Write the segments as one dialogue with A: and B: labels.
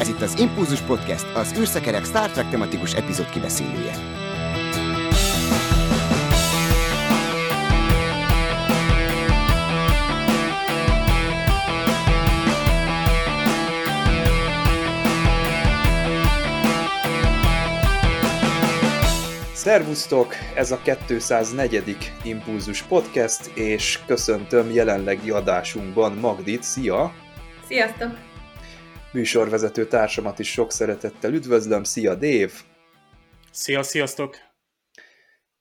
A: Ez itt az Impulzus Podcast, az űrszekerek Star Trek tematikus epizód kibeszélője.
B: Szervusztok! Ez a 204. Impulzus Podcast, és köszöntöm jelenlegi adásunkban Magdit. Szia!
C: Sziasztok!
B: Műsorvezető társamat is sok szeretettel üdvözlöm. Szia, Dév!
D: Szia, sziasztok!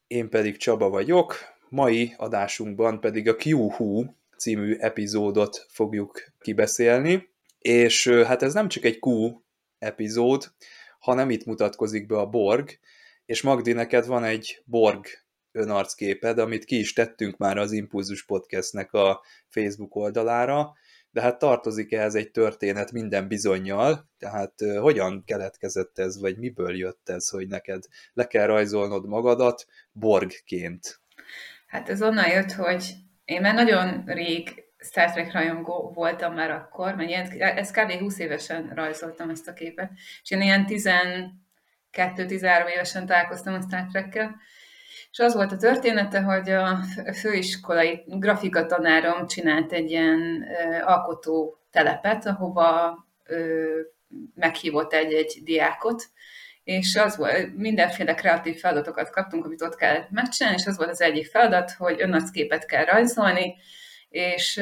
B: Én pedig Csaba vagyok. Mai adásunkban pedig a Q-Who című epizódot fogjuk kibeszélni, és hát ez nem csak egy Q epizód, hanem itt mutatkozik be a Borg, és Magdi, neked van egy Borg önarcképed, amit ki is tettünk már az Impulzus Podcastnek a Facebook oldalára, de hát tartozik ehhez egy történet minden bizonyal, tehát hogyan keletkezett ez, vagy miből jött ez, hogy neked le kell rajzolnod magadat Borgként?
C: Hát ez onnan jött, hogy én már nagyon rég Star Trek rajongó voltam már akkor, mert ilyen, ez kb. 20 évesen rajzoltam ezt a képet, és én ilyen 12-13 évesen találkoztam a Star Trekkel, és az volt a története, hogy a főiskolai grafika tanárom csinált egy ilyen alkotó telepet, ahova meghívott egy-egy diákot, és az volt, mindenféle kreatív feladatokat kaptunk, amit ott kellett megcsinálni, és az volt az egyik feladat, hogy önnarcképet kell rajzolni, és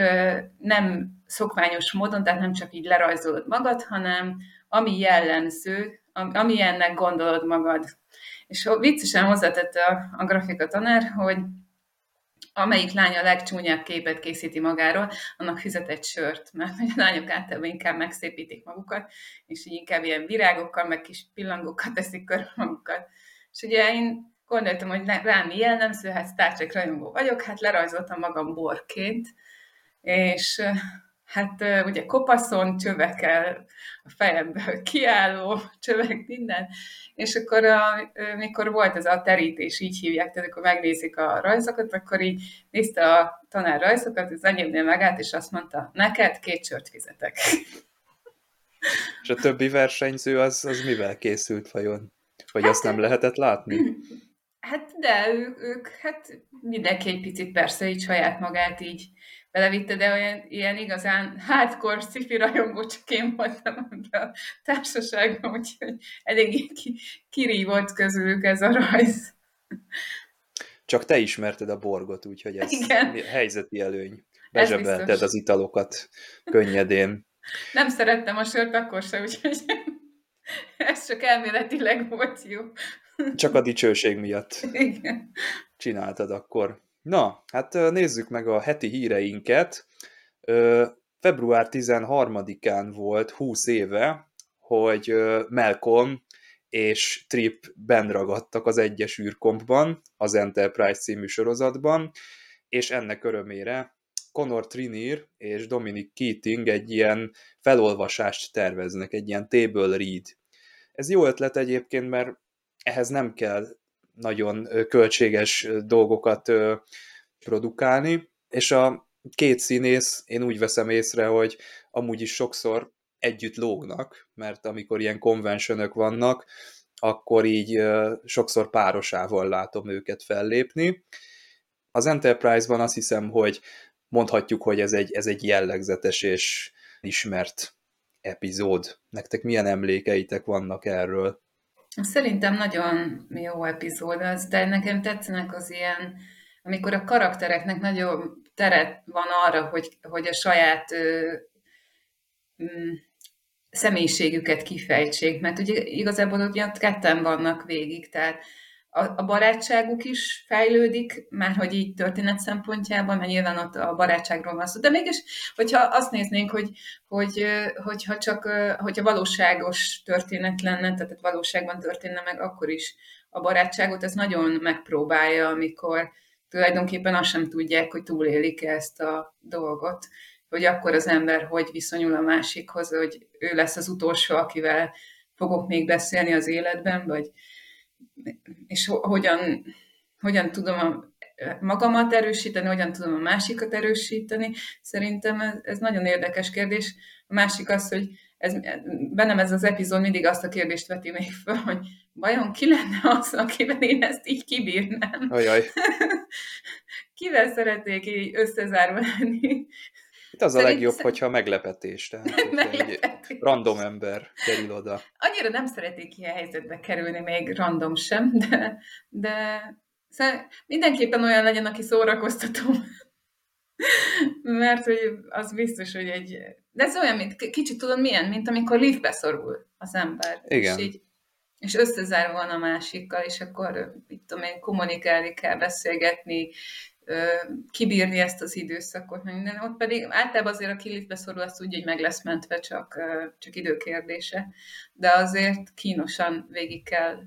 C: nem szokványos módon, tehát nem csak így lerajzolod magad, hanem ami jellemző, ennek gondolod magad. És viccesen hozzátette a, a grafika tanár, hogy amelyik lány a legcsúnyább képet készíti magáról, annak fizet egy sört, mert a lányok általában inkább megszépítik magukat, és így inkább ilyen virágokkal, meg kis pillangókkal teszik körül magukat. És ugye én gondoltam, hogy rám mi jellemző, hát Star Trek rajongó vagyok, hát lerajzoltam magam borként, és hát ugye kopaszon, csövekkel a fejemből kiálló, csövek, minden, és akkor a, mikor volt ez a terítés, így hívják, tehát akkor megnézik a rajzokat, akkor így nézte a tanár rajzokat, az enyémnél megállt, és azt mondta, neked két sört fizetek.
B: És a többi versenyző az, az mivel készült vajon? Vagy hát, azt nem lehetett látni?
C: Hát de ők, ők, hát mindenki egy picit persze így saját magát így belevitte, de olyan ilyen igazán hardcore sci rajongó csak én voltam a társaságban, úgyhogy eléggé ki, kirívott közülük ez a rajz.
B: Csak te ismerted a borgot, úgyhogy ez Igen. helyzeti előny. Bezsebelted az italokat könnyedén.
C: Nem szerettem a sört akkor se, úgyhogy ez csak elméletileg volt jó.
B: Csak a dicsőség miatt
C: Igen.
B: csináltad akkor. Na, hát nézzük meg a heti híreinket. Február 13-án volt 20 éve, hogy Malcolm és Trip benragadtak az egyes űrkompban, az Enterprise című sorozatban, és ennek örömére Conor Trinir és Dominic Keating egy ilyen felolvasást terveznek, egy ilyen table read. Ez jó ötlet egyébként, mert ehhez nem kell nagyon költséges dolgokat produkálni, és a két színész, én úgy veszem észre, hogy amúgy is sokszor együtt lógnak, mert amikor ilyen konvencionök vannak, akkor így sokszor párosával látom őket fellépni. Az Enterprise-ban azt hiszem, hogy mondhatjuk, hogy ez egy, ez egy jellegzetes és ismert epizód. Nektek milyen emlékeitek vannak erről?
C: Szerintem nagyon jó epizód az, de nekem tetszenek az ilyen, amikor a karaktereknek nagyobb teret van arra, hogy, hogy a saját ö, mm, személyiségüket kifejtsék, mert ugye igazából ott ketten vannak végig, tehát a, barátságuk is fejlődik, már hogy így történet szempontjában, mert nyilván ott a barátságról van szó. De mégis, hogyha azt néznénk, hogy, hogy hogyha csak hogyha valóságos történet lenne, tehát valóságban történne meg, akkor is a barátságot ez nagyon megpróbálja, amikor tulajdonképpen azt sem tudják, hogy túlélik ezt a dolgot, hogy akkor az ember hogy viszonyul a másikhoz, hogy ő lesz az utolsó, akivel fogok még beszélni az életben, vagy és hogyan, hogyan tudom a magamat erősíteni, hogyan tudom a másikat erősíteni. Szerintem ez, ez nagyon érdekes kérdés. A másik az, hogy ez, bennem ez az epizód mindig azt a kérdést veti még föl, hogy vajon ki lenne az, akivel én ezt így kibírnám?
B: Ajaj.
C: Kivel szeretnék így összezárva lenni?
B: Itt az Szerint... a legjobb, hogyha meglepetés, tehát meglepetés. random ember kerül oda.
C: Annyira nem szeretnék ilyen helyzetbe kerülni, még random sem, de, de szóval mindenképpen olyan legyen, aki szórakoztató. Mert hogy az biztos, hogy egy... De ez olyan, mint kicsit tudod milyen, mint amikor liftbe szorul az ember.
B: Igen.
C: És így és összezárva van a másikkal, és akkor, mit tudom én, kommunikálni kell, beszélgetni, kibírni ezt az időszakot, minden. Ott pedig általában azért a kilitbe szorul, azt úgy, hogy meg lesz mentve, csak, csak időkérdése. De azért kínosan végig kell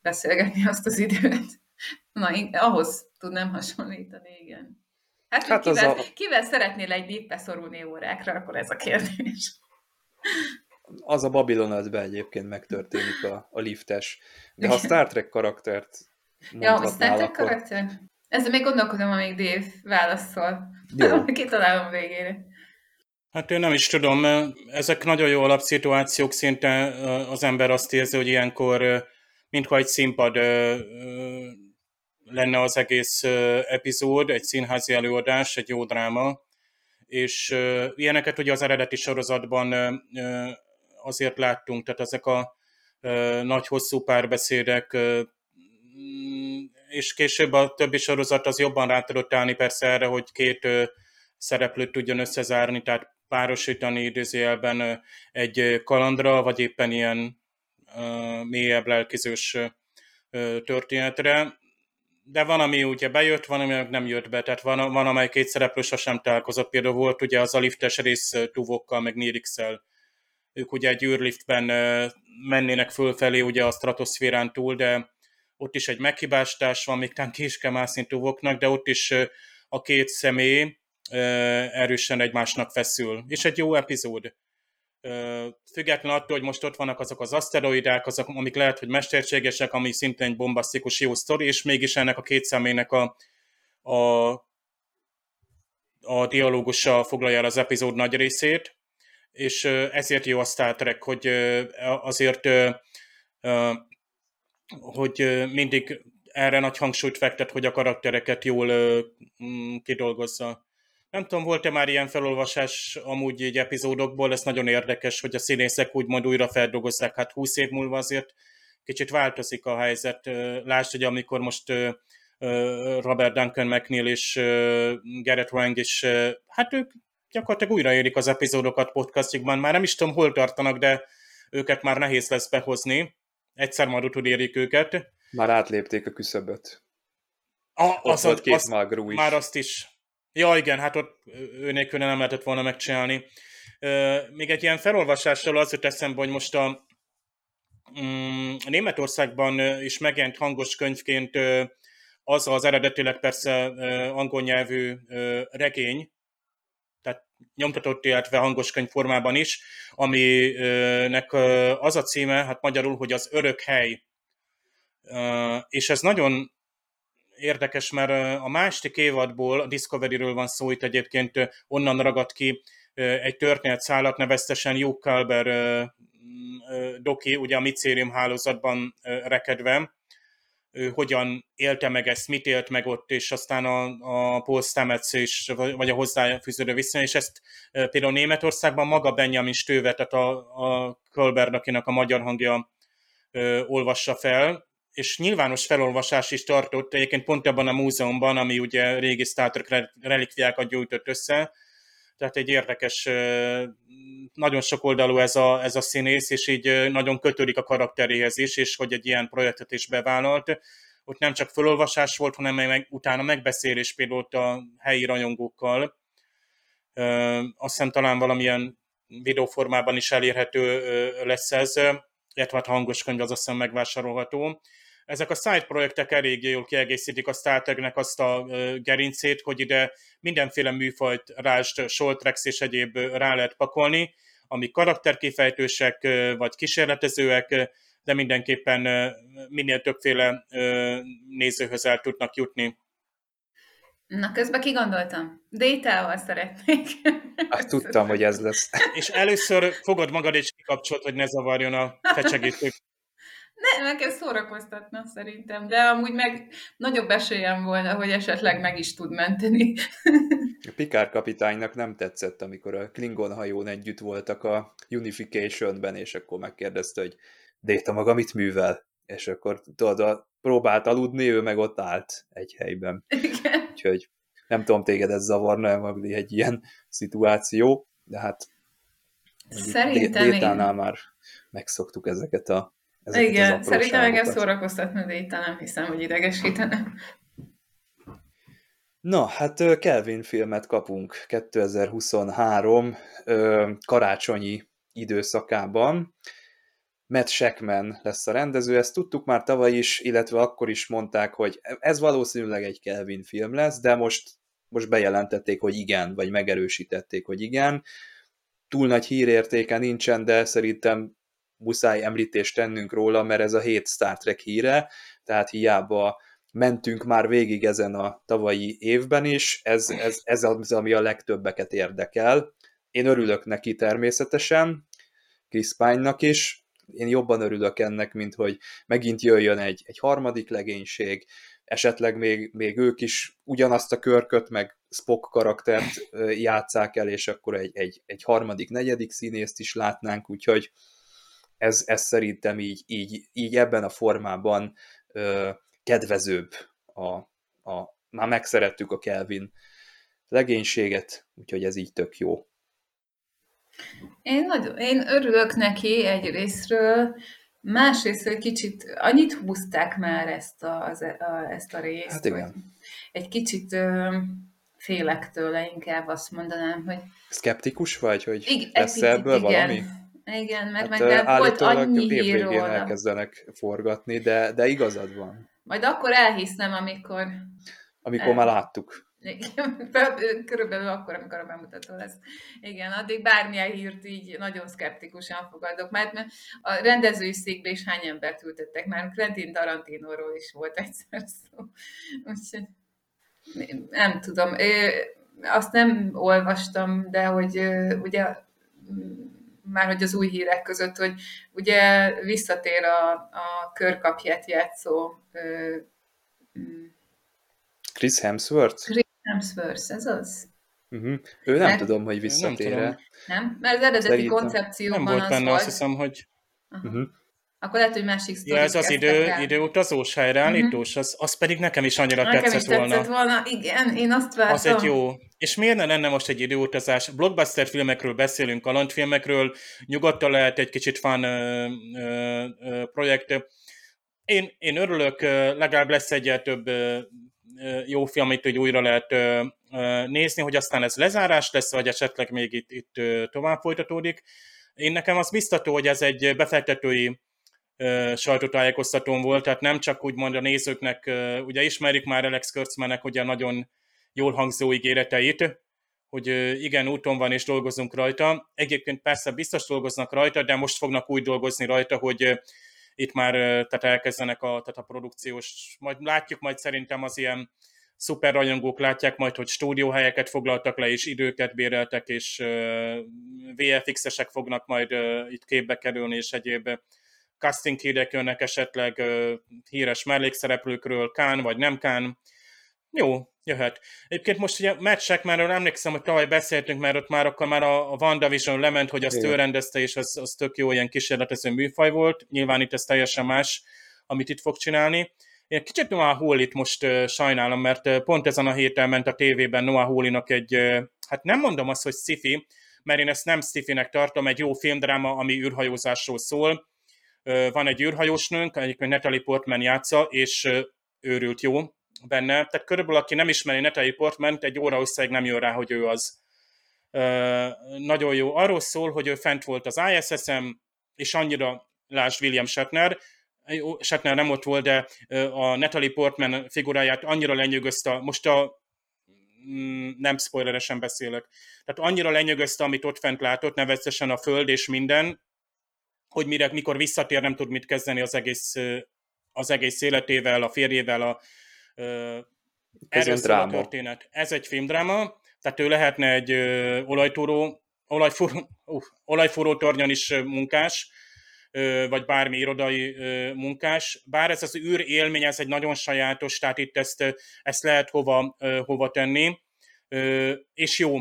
C: beszélgetni azt az időt. Na, ahhoz tudnám hasonlítani, igen. Hát, hát kivel, a... kivel szeretnél egy liftbe szorulni órákra, akkor ez a kérdés.
B: Az a Babylon be egyébként megtörténik a, a liftes. De ha a Star Trek karaktert
C: Ja, a Star Trek karakter? Ezzel még gondolkodom, amíg Dave válaszol. Jó. Kitalálom végére.
D: Hát én nem is tudom, ezek nagyon jó alapszituációk, szinte az ember azt érzi, hogy ilyenkor mintha egy színpad lenne az egész epizód, egy színházi előadás, egy jó dráma, és ilyeneket ugye az eredeti sorozatban azért láttunk, tehát ezek a nagy hosszú párbeszédek és később a többi sorozat az jobban rá tudott állni persze erre, hogy két szereplőt tudjon összezárni, tehát párosítani idézőjelben egy kalandra, vagy éppen ilyen mélyebb lelkizős történetre. De van, ami ugye bejött, van, ami nem jött be, tehát van, van amely két szereplő sosem találkozott. Például volt ugye az a liftes rész Tuvokkal, meg Nirixel. Ők ugye egy űrliftben mennének fölfelé ugye a stratoszférán túl, de ott is egy meghibásítás van, még talán ki is kell mászni túvoknak, de ott is a két személy erősen egymásnak feszül. És egy jó epizód. Független attól, hogy most ott vannak azok az aszteroidák, azok, amik lehet, hogy mesterségesek, ami szintén egy bombasztikus jó sztori, és mégis ennek a két személynek a, a, a dialógussal foglalja el az epizód nagy részét, és ezért jó a Star Trek, hogy azért hogy mindig erre nagy hangsúlyt fektet, hogy a karaktereket jól mm, kidolgozza. Nem tudom, volt-e már ilyen felolvasás amúgy egy epizódokból, ez nagyon érdekes, hogy a színészek úgymond újra feldolgozzák, hát 20 év múlva azért kicsit változik a helyzet. Lásd, hogy amikor most Robert Duncan McNeil és Garrett Wang is, hát ők gyakorlatilag újraérik az epizódokat podcastjukban. Már nem is tudom, hol tartanak, de őket már nehéz lesz behozni egyszer már utolérjék őket.
B: Már átlépték a küszöböt.
D: A, ott az, volt két azt, is. Már azt is. Ja, igen, hát ott ő nélkül nem lehetett volna megcsinálni. Még egy ilyen felolvasással az jut eszembe, hogy most a, mm, Németországban is megjelent hangos könyvként az az eredetileg persze angol nyelvű regény, nyomtatott, illetve hangos könyv formában is, aminek az a címe, hát magyarul, hogy az örök hely. És ez nagyon érdekes, mert a másik évadból, a Discovery-ről van szó, itt egyébként onnan ragadt ki egy történetszállat, neveztesen Hugh Calber doki, ugye a Micérium hálózatban rekedve, ő hogyan élte meg ezt, mit élt meg ott, és aztán a, a Paul Stamets is, vagy a hozzáfűződő viszony, és ezt például Németországban maga Benjamin Stöve, tehát a, a Kölberg, akinek a magyar hangja ö, olvassa fel, és nyilvános felolvasás is tartott, egyébként pont ebben a múzeumban, ami ugye régi Star Trek relikviákat gyújtott össze, tehát egy érdekes, nagyon sok oldalú ez a, ez a színész, és így nagyon kötődik a karakteréhez is, és hogy egy ilyen projektet is bevállalt. Ott nem csak felolvasás volt, hanem meg, utána megbeszélés például ott a helyi rajongókkal. Azt hiszem talán valamilyen videóformában is elérhető lesz ez, illetve hát hangos könyv az azt hiszem megvásárolható ezek a side projektek eléggé jól kiegészítik a Star Trek-nek azt a gerincét, hogy ide mindenféle műfajt, rást, Soltrex és egyéb rá lehet pakolni, ami karakterkifejtősek vagy kísérletezőek, de mindenképpen minél többféle nézőhöz el tudnak jutni.
C: Na, közben kigondoltam. Détával szeretnék.
B: Hát, tudtam, hogy ez lesz.
D: És először fogod magad és kikapcsolt, hogy ne zavarjon a fecsegítő.
C: Ne, nekem szórakoztatna szerintem, de amúgy meg nagyobb esélyem volna, hogy esetleg meg is tud menteni.
B: A Pikár kapitánynak nem tetszett, amikor a Klingon hajón együtt voltak a Unification-ben, és akkor megkérdezte, hogy Déta maga mit művel? És akkor tudod, próbált aludni, ő meg ott állt egy helyben. Igen. Úgyhogy nem tudom, téged ez zavarna, Magdi, egy ilyen szituáció, de hát
C: Szerintem
B: Détánál én... már megszoktuk ezeket a
C: ezeket Igen, szerintem engem szórakoztatna, de itt nem hiszem, hogy idegesítene.
B: Na, hát Kelvin filmet kapunk 2023 karácsonyi időszakában. Matt Shackman lesz a rendező, ezt tudtuk már tavaly is, illetve akkor is mondták, hogy ez valószínűleg egy Kelvin film lesz, de most, most bejelentették, hogy igen, vagy megerősítették, hogy igen. Túl nagy hírértéke nincsen, de szerintem muszáj említést tennünk róla, mert ez a hét Star Trek híre, tehát hiába mentünk már végig ezen a tavalyi évben is, ez, ez, ez az, ami a legtöbbeket érdekel. Én örülök neki természetesen, Chris Pine-nak is, én jobban örülök ennek, mint hogy megint jöjjön egy, egy harmadik legénység, esetleg még, még ők is ugyanazt a körköt, meg Spock karaktert játszák el, és akkor egy, egy, egy harmadik, negyedik színészt is látnánk, úgyhogy ez, ez szerintem így, így, így ebben a formában ö, kedvezőbb. A, a, már megszerettük a Kelvin legénységet, úgyhogy ez így tök jó.
C: Én, nagyon, én örülök neki egy részről, másrészt egy kicsit, annyit húzták már ezt a, az, a, ezt a részt,
B: hát igen.
C: egy kicsit ö, félek tőle, inkább azt mondanám, hogy...
B: Skeptikus vagy, hogy igen, lesz ebből igen. valami?
C: Igen, mert hát, meg volt annyi hír róla.
B: elkezdenek forgatni, de, de igazad van.
C: Majd akkor elhiszem, amikor...
B: Amikor el... már láttuk.
C: Igen, körülbelül akkor, amikor a bemutató lesz. Igen, addig bármilyen hírt így nagyon szkeptikusan fogadok, mert a rendezői székbe is hány embert ültettek, már Quentin Tarantinóról is volt egyszer szó. Úgyhogy nem tudom. Azt nem olvastam, de hogy ugye már hogy az új hírek között, hogy ugye visszatér a, a körkapját játszó
B: Chris Hemsworth?
C: Chris Hemsworth, ez az?
B: Uh-huh. Ő nem Mert, tudom, hogy visszatér
C: Nem, nem? Mert az eredeti Szerintem. koncepcióban
D: nem volt benne, az azt hiszem, hogy...
C: Uh-huh. Akkor lehet, hogy másik.
D: Ja, ez az idő, időutazós, helyreállítós, uh-huh. az, az pedig nekem is annyira nekem tetszett, is tetszett volna.
C: volna. Igen, én azt vártam.
D: Az egy jó. És miért ne lenne most egy időutazás? Blockbuster filmekről beszélünk, kalandfilmekről, nyugodtan lehet egy kicsit fan ö, ö, ö, projekt. Én, én örülök, legalább lesz egyet több jó film, amit hogy újra lehet nézni, hogy aztán ez lezárás lesz, vagy esetleg még itt, itt tovább folytatódik. Én nekem az biztató, hogy ez egy befektetői sajtótájékoztatón volt, tehát nem csak úgymond a nézőknek, ugye ismerik már Alex Kurtzmannek ugye nagyon jól hangzó ígéreteit, hogy igen, úton van és dolgozunk rajta. Egyébként persze biztos dolgoznak rajta, de most fognak úgy dolgozni rajta, hogy itt már tehát elkezdenek a, tehát a produkciós, majd látjuk majd szerintem az ilyen szuper látják majd, hogy stúdióhelyeket foglaltak le, és időket béreltek, és VFX-esek fognak majd itt képbe kerülni, és egyéb casting hírek jönnek esetleg híres mellékszereplőkről, Kán vagy nem Kán. Jó, jöhet. Egyébként most ugye Matt Shackmanről emlékszem, hogy tavaly beszéltünk, mert ott már akkor már a WandaVision lement, hogy azt Igen. ő rendezte, és az, az tök jó ilyen kísérletező műfaj volt. Nyilván itt ez teljesen más, amit itt fog csinálni. Én kicsit Noah Hawley-t most uh, sajnálom, mert uh, pont ezen a héten ment a tévében Noah Hawley-nak egy, uh, hát nem mondom azt, hogy sci mert én ezt nem sci tartom, egy jó filmdráma, ami űrhajózásról szól. Van egy űrhajósnőnk, egyébként Natalie Portman játsza, és őrült jó benne. Tehát körülbelül, aki nem ismeri Natalie Portman, egy óra összeg nem jön rá, hogy ő az. Nagyon jó. Arról szól, hogy ő fent volt az ISS-em, és annyira, lásd William Shatner, Shatner nem ott volt, de a Natalie Portman figuráját annyira lenyűgözte, most a mm, nem spoileresen beszélek, tehát annyira lenyűgözte, amit ott fent látott, nevezetesen a föld és minden, hogy mire, mikor visszatér, nem tud mit kezdeni az egész, az egész életével, a férjével, a Ez Erről szól a történet. Ez egy filmdráma, tehát ő lehetne egy ö, olajtúró, olajfúró, uh, olajfúró tornyon is munkás, ö, vagy bármi irodai ö, munkás. Bár ez az űr élmény, ez egy nagyon sajátos, tehát itt ezt, ezt lehet hova, ö, hova tenni és jó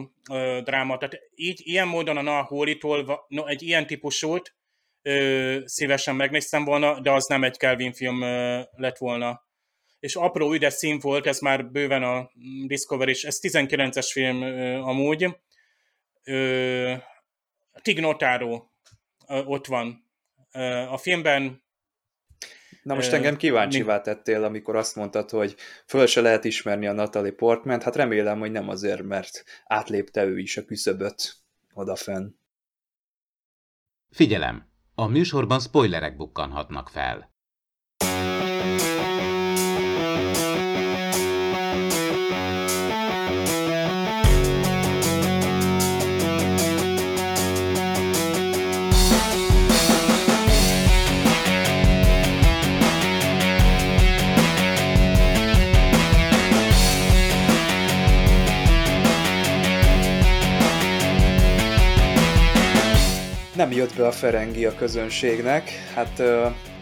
D: dráma. Tehát így, ilyen módon a Nahóritól no, egy ilyen típusút szívesen megnéztem volna, de az nem egy Kelvin film lett volna. És apró üdes szín volt, ez már bőven a Discovery, és ez 19-es film amúgy. Tig Notaro ott van. A filmben
B: Na most engem kíváncsivá tettél, amikor azt mondtad, hogy föl se lehet ismerni a Natalie Portman, hát remélem, hogy nem azért, mert átlépte ő is a küszöböt odafenn.
E: Figyelem! A műsorban spoilerek bukkanhatnak fel.
B: Nem jött be a Ferengi a közönségnek. Hát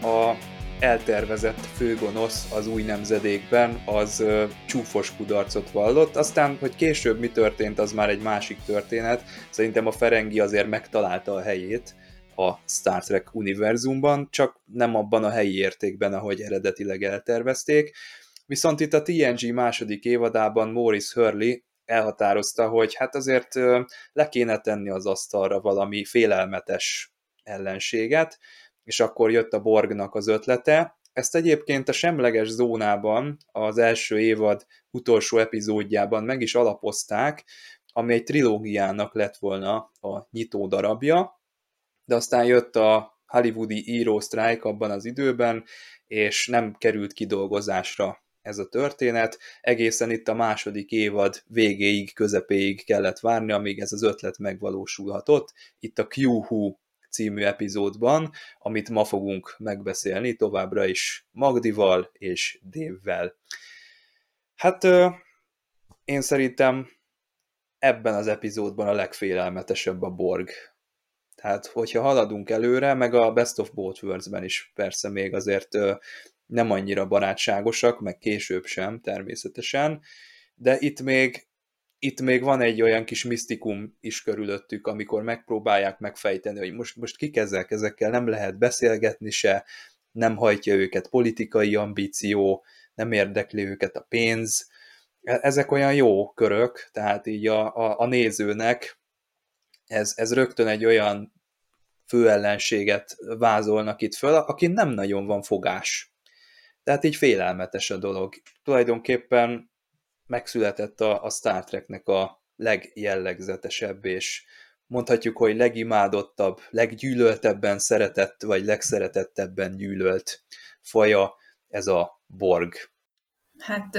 B: a eltervezett főgonosz az új nemzedékben, az csúfos kudarcot vallott. Aztán, hogy később mi történt, az már egy másik történet. Szerintem a Ferengi azért megtalálta a helyét a Star Trek univerzumban, csak nem abban a helyi értékben, ahogy eredetileg eltervezték. Viszont itt a TNG második évadában Morris Hurley elhatározta, hogy hát azért le kéne tenni az asztalra valami félelmetes ellenséget, és akkor jött a Borgnak az ötlete. Ezt egyébként a semleges zónában az első évad utolsó epizódjában meg is alapozták, ami egy trilógiának lett volna a nyitó darabja, de aztán jött a hollywoodi írósztrájk abban az időben, és nem került kidolgozásra ez a történet. Egészen itt a második évad végéig, közepéig kellett várni, amíg ez az ötlet megvalósulhatott. Itt a Q-Who című epizódban, amit ma fogunk megbeszélni továbbra is Magdival és Dévvel. Hát én szerintem ebben az epizódban a legfélelmetesebb a Borg. Tehát, hogyha haladunk előre, meg a Best of Both Worlds-ben is persze még azért nem annyira barátságosak, meg később sem természetesen, de itt még, itt még van egy olyan kis misztikum is körülöttük, amikor megpróbálják megfejteni, hogy most, most kik ezek, ezekkel nem lehet beszélgetni se, nem hajtja őket politikai ambíció, nem érdekli őket a pénz. E, ezek olyan jó körök, tehát így a, a, a nézőnek ez, ez rögtön egy olyan főellenséget vázolnak itt föl, aki nem nagyon van fogás tehát így félelmetes a dolog. Tulajdonképpen megszületett a, a Star Treknek a legjellegzetesebb és mondhatjuk, hogy legimádottabb, leggyűlöltebben szeretett, vagy legszeretettebben gyűlölt faja ez a Borg.
C: Hát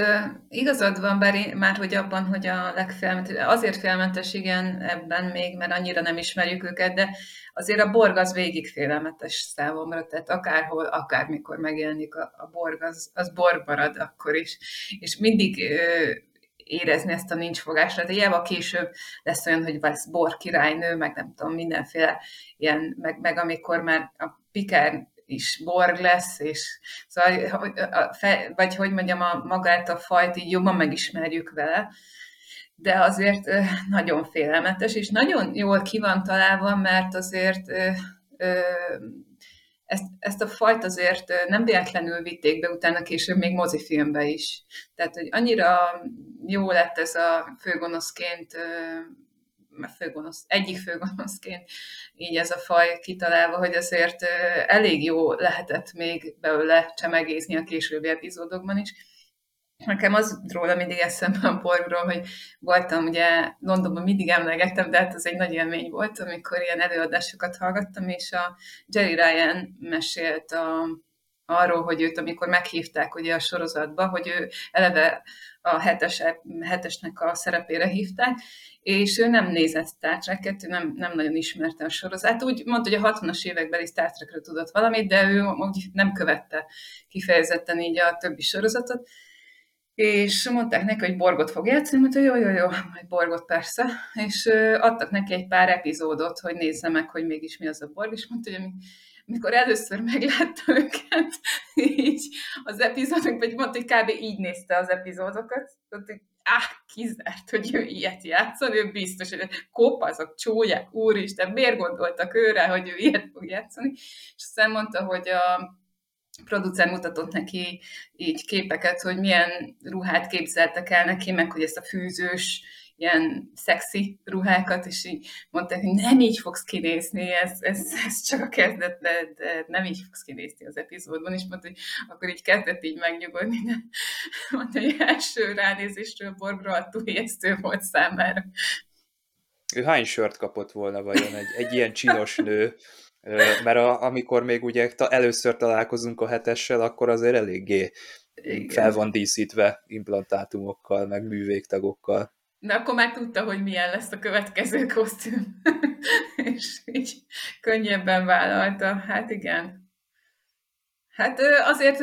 C: igazad van, bár már hogy abban, hogy a legfélmentes, azért félmentes igen ebben még, mert annyira nem ismerjük őket, de azért a borg az végig félelmetes számomra, tehát akárhol, akármikor megjelenik a, a borg, az, az borg marad akkor is. És mindig ö, érezni ezt a nincs fogásra, de hiába később lesz olyan, hogy lesz bor királynő, meg nem tudom, mindenféle ilyen, meg, meg amikor már a Pikár is borg lesz, és szóval, vagy hogy mondjam, a, magát a fajt így jobban megismerjük vele, de azért nagyon félelmetes, és nagyon jól ki van találva, mert azért ezt, ezt a fajt azért nem véletlenül vitték be utána később még mozifilmbe is. Tehát, hogy annyira jó lett ez a főgonoszként főgonosz, egyik főgonoszként így ez a faj kitalálva, hogy azért elég jó lehetett még belőle csemegézni a későbbi epizódokban is. Nekem az róla mindig eszembe a borgról, hogy voltam ugye Londonban mindig emlegettem, de hát az egy nagy élmény volt, amikor ilyen előadásokat hallgattam, és a Jerry Ryan mesélt a, arról, hogy őt amikor meghívták ugye a sorozatba, hogy ő eleve a hetes, hetesnek a szerepére hívták, és ő nem nézett Star Trek-et, ő nem, nem nagyon ismerte a sorozat. Úgy mondta, hogy a 60-as évekbeli Star Trekről tudott valamit, de ő úgy nem követte kifejezetten így a többi sorozatot, és mondták neki, hogy Borgot fog játszani, mondta, jó, jó, jó, majd Borgot persze, és adtak neki egy pár epizódot, hogy nézze meg, hogy mégis mi az a Borg, és mondta, hogy mikor először meglátta őket, így az epizódok, vagy mondta, hogy kb. így nézte az epizódokat, tehát, hogy áh, kizárt, hogy ő ilyet játszon, ő biztos, hogy kopazok, csúlyák, úristen, miért gondoltak őre, hogy ő ilyet fog játszani, és aztán mondta, hogy a producer mutatott neki így képeket, hogy milyen ruhát képzeltek el neki, meg hogy ezt a fűzős, ilyen szexi ruhákat, és így mondták, hogy nem így fogsz kinézni, ez, ez, ez csak a kezdet, de, de nem így fogsz kinézni az epizódban, és mondta, hogy akkor így kezdett így megnyugodni, de mondta, hogy első ránézésről Borgra túl ijesztő volt számára.
B: Ő hány sört kapott volna vajon egy, egy ilyen csinos nő? Mert a, amikor még ugye ta, először találkozunk a hetessel, akkor azért eléggé Igen. fel van díszítve implantátumokkal, meg művégtagokkal.
C: De akkor már tudta, hogy milyen lesz a következő kosztüm. és így könnyebben vállalta. Hát igen. Hát azért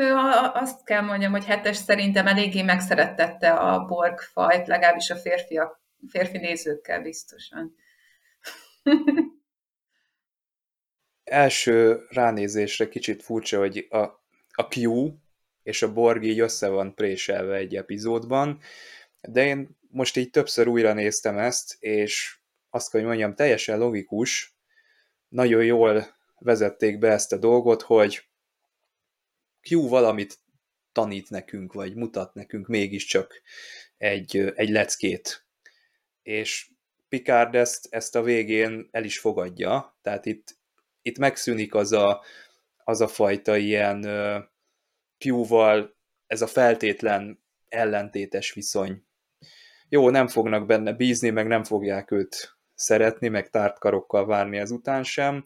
C: azt kell mondjam, hogy hetes szerintem eléggé megszerettette a Borg fajt, legalábbis a férfiak, férfi nézőkkel biztosan.
B: Első ránézésre kicsit furcsa, hogy a, a Q és a Borg így össze van préselve egy epizódban, de én most így többször újra néztem ezt, és azt kell, hogy mondjam, teljesen logikus, nagyon jól vezették be ezt a dolgot, hogy Q valamit tanít nekünk, vagy mutat nekünk mégiscsak egy, egy leckét. És Picard ezt, ezt a végén el is fogadja, tehát itt, itt megszűnik az a, az a fajta ilyen Q-val, ez a feltétlen ellentétes viszony, jó, nem fognak benne bízni, meg nem fogják őt szeretni, meg tárt karokkal várni ezután sem,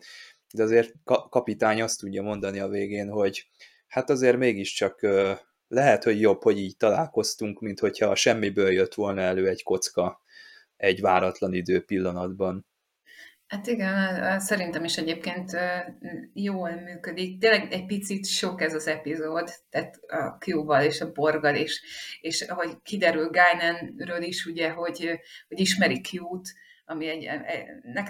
B: de azért kapitány azt tudja mondani a végén, hogy hát azért mégiscsak lehet, hogy jobb, hogy így találkoztunk, mint hogyha semmiből jött volna elő egy kocka egy váratlan idő pillanatban.
C: Hát igen, szerintem is egyébként jól működik. Tényleg egy picit sok ez az epizód, tehát a Q-val és a Borgal is, és ahogy kiderül Guynanről is, ugye, hogy, hogy ismeri Q-t, ami egy,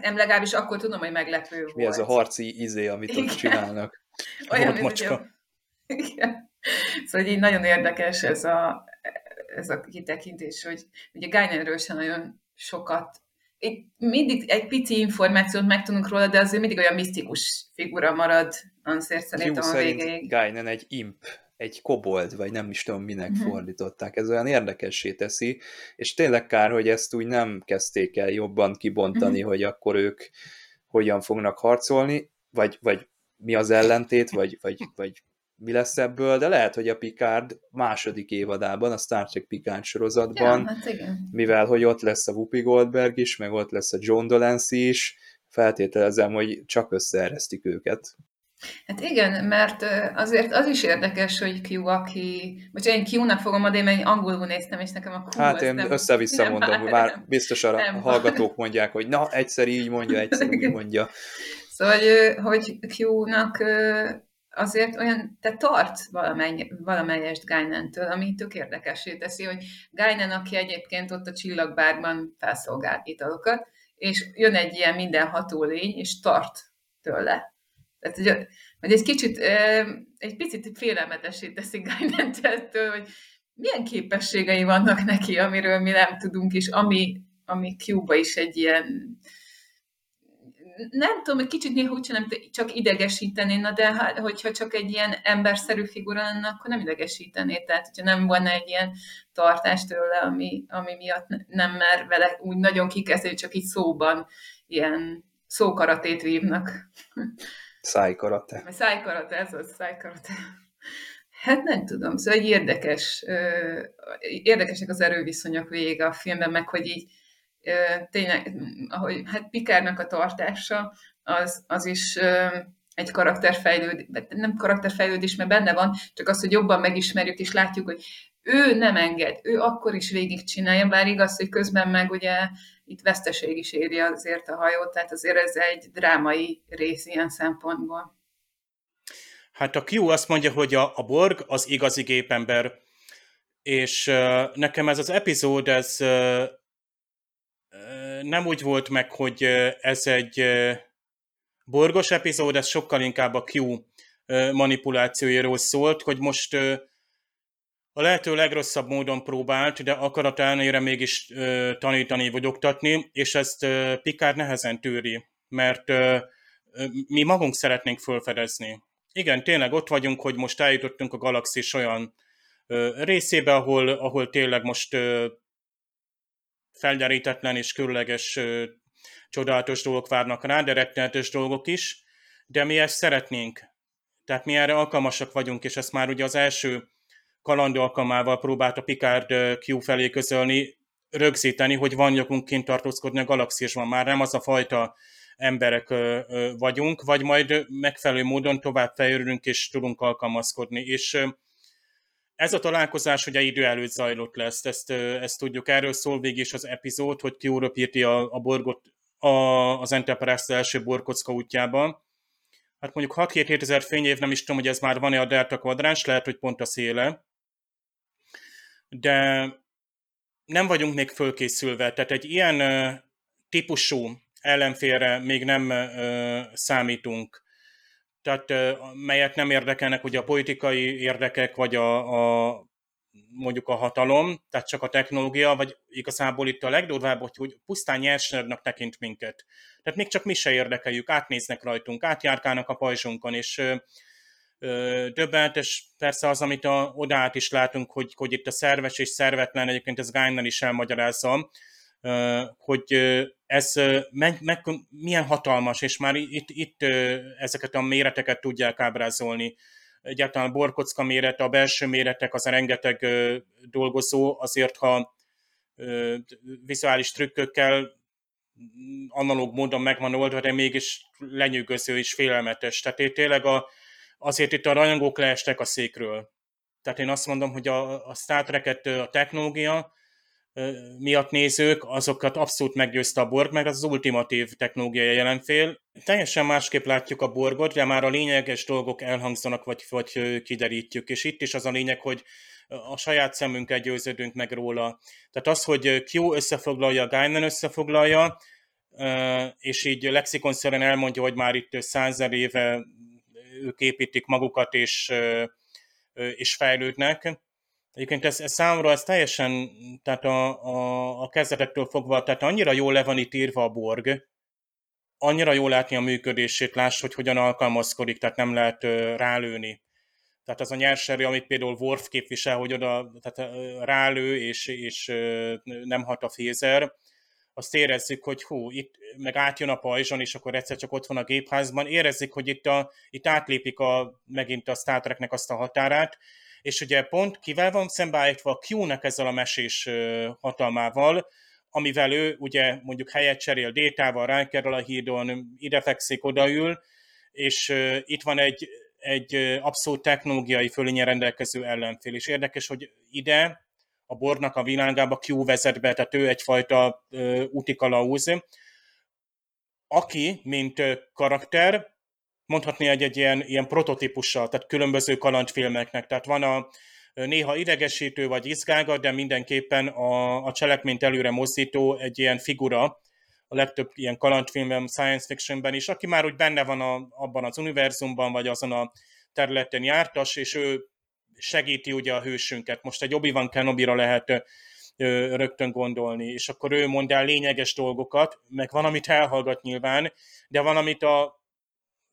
C: nem legalábbis akkor tudom, hogy meglepő volt.
B: Mi ez a harci izé, amit igen. ott csinálnak?
C: Olyan, mint ugye, igen. Szóval így nagyon érdekes ez a, ez a kitekintés, hogy ugye Guynanről sem nagyon sokat itt mindig egy pici információt megtudunk róla, de azért mindig olyan misztikus figura marad azért szerintem a végéig.
B: Guinan egy imp, egy kobold, vagy nem is tudom minek uh-huh. fordították. Ez olyan érdekessé teszi, és tényleg kár, hogy ezt úgy nem kezdték el jobban kibontani, uh-huh. hogy akkor ők hogyan fognak harcolni, vagy, vagy mi az ellentét, vagy, vagy, vagy mi lesz ebből, de lehet, hogy a Picard második évadában, a Star Trek Picard sorozatban, ja, hát igen. mivel hogy ott lesz a Whoopi Goldberg is, meg ott lesz a John Delancey is, feltételezem, hogy csak összeeresztik őket.
C: Hát igen, mert azért az is érdekes, hogy Q, aki... Most én Q-nak fogom adni, mert én angolul néztem, és nekem a Q
B: Hát én össze-vissza mondom, hogy már biztos a nem. hallgatók mondják, hogy na, egyszer így mondja, egyszer úgy mondja.
C: Szóval, hogy, hogy Q-nak azért olyan, te tartsz valamely, valamelyest Guynantől, ami tök érdekesé teszi, hogy Guinan, aki egyébként ott a csillagbárban felszolgál italokat, és jön egy ilyen mindenható lény, és tart tőle. Tehát, hogy, hogy egy kicsit, egy picit félelmetesé teszi Guynantől, hogy milyen képességei vannak neki, amiről mi nem tudunk, és ami, ami Cuba is egy ilyen nem tudom, egy kicsit néha úgy csinálom, csak idegesíteni, na de hát, hogyha csak egy ilyen emberszerű figura lenne, akkor nem idegesítené. Tehát, hogyha nem volna egy ilyen tartás tőle, ami, ami miatt nem mer vele úgy nagyon kikezdeni, csak így szóban ilyen szókaratét vívnak.
B: Szájkarate.
C: Szájkarate, ez az szájkarate. Hát nem tudom, szóval egy érdekes, érdekesek az erőviszonyok vége a filmben, meg hogy így tényleg, ahogy hát Pikárnak a tartása, az, az is egy karakterfejlődés, nem karakterfejlődés, mert benne van, csak az, hogy jobban megismerjük, és látjuk, hogy ő nem enged, ő akkor is végigcsinálja, bár igaz, hogy közben meg ugye itt veszteség is éri azért a hajót, tehát azért ez egy drámai rész ilyen szempontból.
D: Hát a Q azt mondja, hogy a, a Borg az igazi gépember, és nekem ez az epizód, ez nem úgy volt meg, hogy ez egy borgos epizód, ez sokkal inkább a Q manipulációjáról szólt, hogy most a lehető legrosszabb módon próbált, de akarat ellenére mégis tanítani vagy oktatni, és ezt Pikár nehezen tűri, mert mi magunk szeretnénk felfedezni. Igen, tényleg ott vagyunk, hogy most eljutottunk a galaxis olyan részébe, ahol, ahol tényleg most felderítetlen és különleges csodálatos dolgok várnak rá, de rettenetes dolgok is, de mi ezt szeretnénk. Tehát mi erre alkalmasak vagyunk, és ezt már ugye az első kaland alkalmával próbálta Picard Q felé közölni, rögzíteni, hogy van jogunk kint tartózkodni a galaxisban. Már nem az a fajta emberek vagyunk, vagy majd megfelelő módon tovább fejlődünk és tudunk alkalmazkodni. És ez a találkozás ugye idő előtt zajlott lesz, ezt, ezt tudjuk. Erről szól végig is az epizód, hogy ki írti a, a borgot a, az Enterprise első borkocka útjában. Hát mondjuk 6-7 ezer fényév, nem is tudom, hogy ez már van-e a Delta kvadráns, lehet, hogy pont a széle. De nem vagyunk még fölkészülve, tehát egy ilyen típusú ellenfélre még nem számítunk tehát melyet nem érdekelnek ugye a politikai érdekek, vagy a, a mondjuk a hatalom, tehát csak a technológia, vagy igazából itt a legdurvább, hogy, pusztán nyersanyagnak tekint minket. Tehát még csak mi se érdekeljük, átnéznek rajtunk, átjárkálnak a pajzsunkon, és és persze az, amit a, odaát is látunk, hogy, hogy itt a szerves és szervetlen, egyébként ez Gájnnal is elmagyarázza, hogy ez meg, meg, milyen hatalmas, és már itt, itt ezeket a méreteket tudják ábrázolni. Egyáltalán a borkocka mérete, a belső méretek, az a rengeteg dolgozó, azért ha vizuális trükkökkel analóg módon megvan oldva, de mégis lenyűgöző és félelmetes. Tehát tényleg a, azért itt a rajongók leestek a székről. Tehát én azt mondom, hogy a, a Star Trek-et a technológia, miatt nézők, azokat abszolút meggyőzte a Borg, meg az, az ultimatív technológiai jelenfél. Teljesen másképp látjuk a Borgot, de már a lényeges dolgok elhangzanak, vagy, vagy kiderítjük. És itt is az a lényeg, hogy a saját szemünkkel győződünk meg róla. Tehát az, hogy Q összefoglalja, Guinan összefoglalja, és így lexikonszerűen elmondja, hogy már itt százer éve ők építik magukat, és, és fejlődnek, Egyébként ez, ez számomra ez teljesen, tehát a, a, a kezdetektől fogva, tehát annyira jól le van itt írva a Borg, annyira jól látni a működését, láss, hogy hogyan alkalmazkodik, tehát nem lehet uh, rálőni. Tehát az a nyerserő, amit például Worf képvisel, hogy oda tehát, uh, rálő, és, és uh, nem hat a fézer, azt érezzük, hogy hú, itt meg átjön a pajzson, és akkor egyszer csak ott van a gépházban, érezzük, hogy itt, a, itt átlépik a, megint a Star Treknek azt a határát, és ugye pont kivel van szembeállítva a Q-nek ezzel a mesés hatalmával, amivel ő ugye mondjuk helyet cserél Détával, rákerül a hídon, ide fekszik, odaül, és itt van egy, egy abszolút technológiai fölénye rendelkező ellenfél. És érdekes, hogy ide a bornak a világába Q vezet be, tehát ő egyfajta utikalauz, aki, mint karakter, mondhatni egy, egy ilyen, ilyen prototípussal, tehát különböző kalandfilmeknek. Tehát van a néha idegesítő vagy izgága, de mindenképpen a, a cselekményt előre mozdító egy ilyen figura, a legtöbb ilyen kalandfilmben, science fictionben is, aki már úgy benne van a, abban az univerzumban, vagy azon a területen jártas, és ő segíti ugye a hősünket. Most egy Obi-Wan Kenobi-ra lehet rögtön gondolni, és akkor ő mond el lényeges dolgokat, meg van, amit elhallgat nyilván, de van, amit a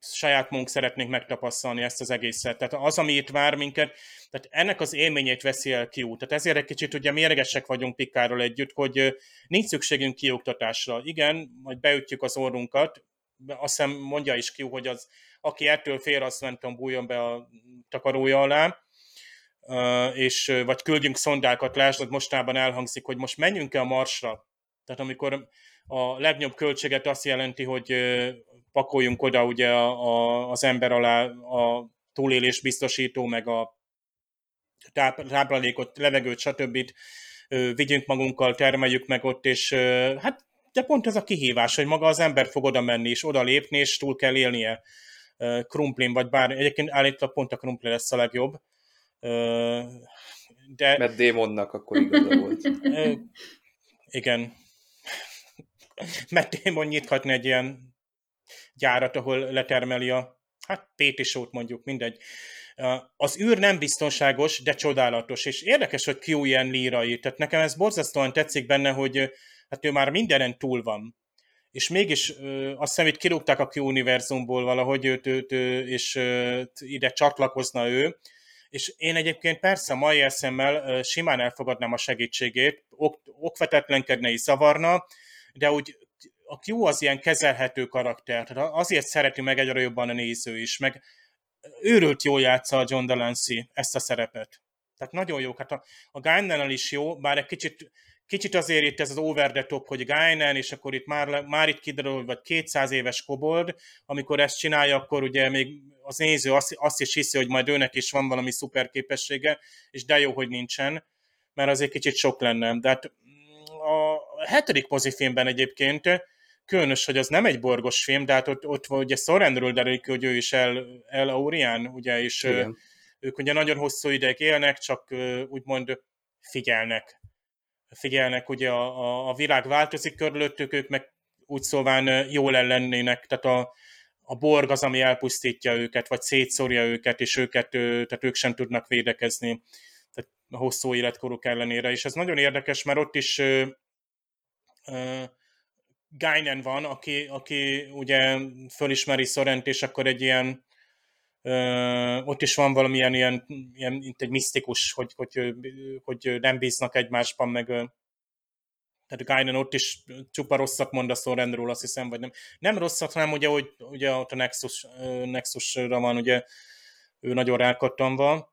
D: saját magunk szeretnénk megtapasztalni ezt az egészet. Tehát az, ami itt vár minket, tehát ennek az élményét veszi el ki Tehát ezért egy kicsit ugye mérgesek vagyunk Pikáról együtt, hogy nincs szükségünk kioktatásra. Igen, majd beütjük az orrunkat, azt hiszem mondja is ki, hogy az, aki ettől fél, azt nem tudom, bújjon be a takarója alá, és vagy küldjünk szondákat, lásd, mostában elhangzik, hogy most menjünk-e a Marsra. Tehát amikor a legnagyobb költséget azt jelenti, hogy pakoljunk oda ugye a, a, az ember alá a túlélés biztosító, meg a táp, táplálékot, levegőt, stb. vigyünk magunkkal, termeljük meg ott, és hát de pont ez a kihívás, hogy maga az ember fog oda menni, és oda lépni, és túl kell élnie krumplin, vagy bár egyébként állítólag pont a krumpli lesz a legjobb. de...
B: Mert démonnak akkor igaza volt.
D: Igen. Mert démon nyithatna egy ilyen gyárat, ahol letermeli a hát pétisót mondjuk, mindegy. Az űr nem biztonságos, de csodálatos, és érdekes, hogy Q ilyen lírai, tehát nekem ez borzasztóan tetszik benne, hogy hát ő már mindenen túl van. És mégis azt hiszem, hogy kirúgták a Q univerzumból valahogy őt, őt, őt és ide csatlakozna ő, és én egyébként persze mai eszemmel simán elfogadnám a segítségét, ok, okvetetlenkedne és zavarna, de úgy a Q az ilyen kezelhető karakter, azért szereti meg egyre jobban a néző is, meg őrült jól játsza a John Delancey ezt a szerepet. Tehát nagyon jó. Hát a, a Guinan is jó, bár egy kicsit, kicsit azért itt ez az over the top, hogy Guinan, és akkor itt már, már itt kiderül, vagy 200 éves kobold, amikor ezt csinálja, akkor ugye még az néző azt, azt is hiszi, hogy majd őnek is van valami szuper képessége, és de jó, hogy nincsen, mert azért kicsit sok lenne. De hát a hetedik mozifilmben egyébként különös, hogy az nem egy borgos film, de hát ott, ott ugye Sorrendről derül ki, hogy ő is El, El Aurian, ugye, és Igen. ők ugye nagyon hosszú ideig élnek, csak úgymond figyelnek. Figyelnek, ugye a, a, a világ változik körülöttük, ők meg úgy szóván jól ellennének, tehát a, a borg az, ami elpusztítja őket, vagy szétszórja őket, és őket, tehát ők sem tudnak védekezni tehát a hosszú életkoruk ellenére. És ez nagyon érdekes, mert ott is Gainen van, aki, aki ugye fölismeri Szorent, és akkor egy ilyen ö, ott is van valamilyen ilyen, ilyen mint egy misztikus, hogy, hogy, hogy nem bíznak egymásban, meg tehát Gainen ott is csupa rosszat mond a Sorrendről, azt hiszem, vagy nem. Nem rosszat, hanem ugye, hogy ugye ott a Nexus, Nexusra van, ugye ő nagyon rákattanva,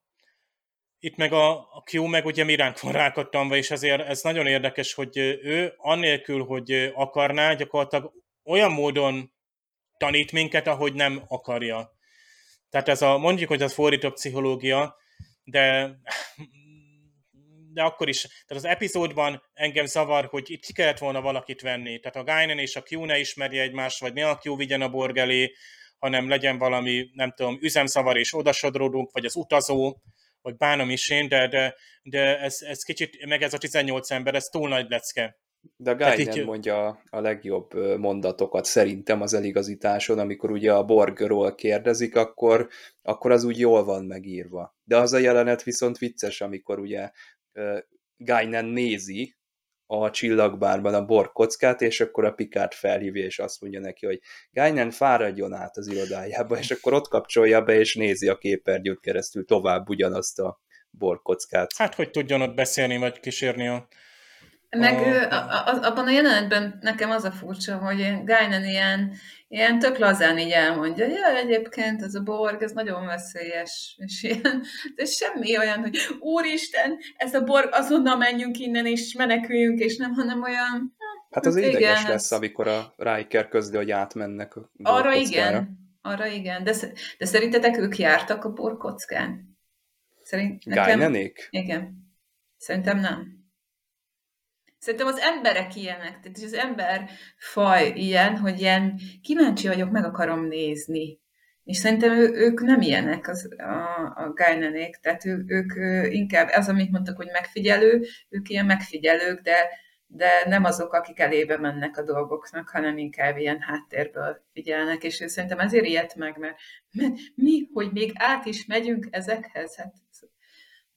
D: itt meg a, a Q meg ugye miránk van rákattanva, és ezért ez nagyon érdekes, hogy ő annélkül, hogy akarná, gyakorlatilag olyan módon tanít minket, ahogy nem akarja. Tehát ez a, mondjuk, hogy az fordított pszichológia, de de akkor is, tehát az epizódban engem zavar, hogy itt ki kellett volna valakit venni. Tehát a Gainen és a Q ne ismerje egymást, vagy ne a Q vigyen a borg elé, hanem legyen valami, nem tudom, üzemszavar és odasodródunk, vagy az utazó, vagy bánom is én, de, de, de ez, ez kicsit, meg ez a 18 ember, ez túl nagy lecke.
B: De nem így... mondja a legjobb mondatokat szerintem az eligazításon, amikor ugye a Borgról kérdezik, akkor, akkor az úgy jól van megírva. De az a jelenet viszont vicces, amikor ugye Guy nézi a csillagbárban a borkockát, és akkor a Pikát felhívja, és azt mondja neki, hogy Gájnen fáradjon át az irodájába, és akkor ott kapcsolja be, és nézi a képernyőt keresztül tovább ugyanazt a borkockát.
D: Hát, hogy tudjon ott beszélni, vagy kísérni a
C: meg a... a, a, abban a jelenetben nekem az a furcsa, hogy Gájnen ilyen, ilyen tök lazán így elmondja, ja, egyébként ez a borg, ez nagyon veszélyes, és ilyen, de semmi olyan, hogy úristen, ez a borg, azonnal menjünk innen, és meneküljünk, és nem, hanem olyan...
B: Hát az igen, ideges lesz, amikor a Riker közli, hogy átmennek a
C: Arra igen, arra igen, de, de szerintetek ők jártak a borkockán?
B: Szerint, nekem...
C: Igen. Szerintem nem. Szerintem az emberek ilyenek, tehát az ember faj ilyen, hogy ilyen kíváncsi vagyok, meg akarom nézni. És szerintem ő, ők nem ilyenek az, a, a Gainenék, tehát ő, ők inkább, az, amit mondtak, hogy megfigyelő, ők ilyen megfigyelők, de, de nem azok, akik elébe mennek a dolgoknak, hanem inkább ilyen háttérből figyelnek, és szerintem ezért ilyet meg, mert, mert mi, hogy még át is megyünk ezekhez, hát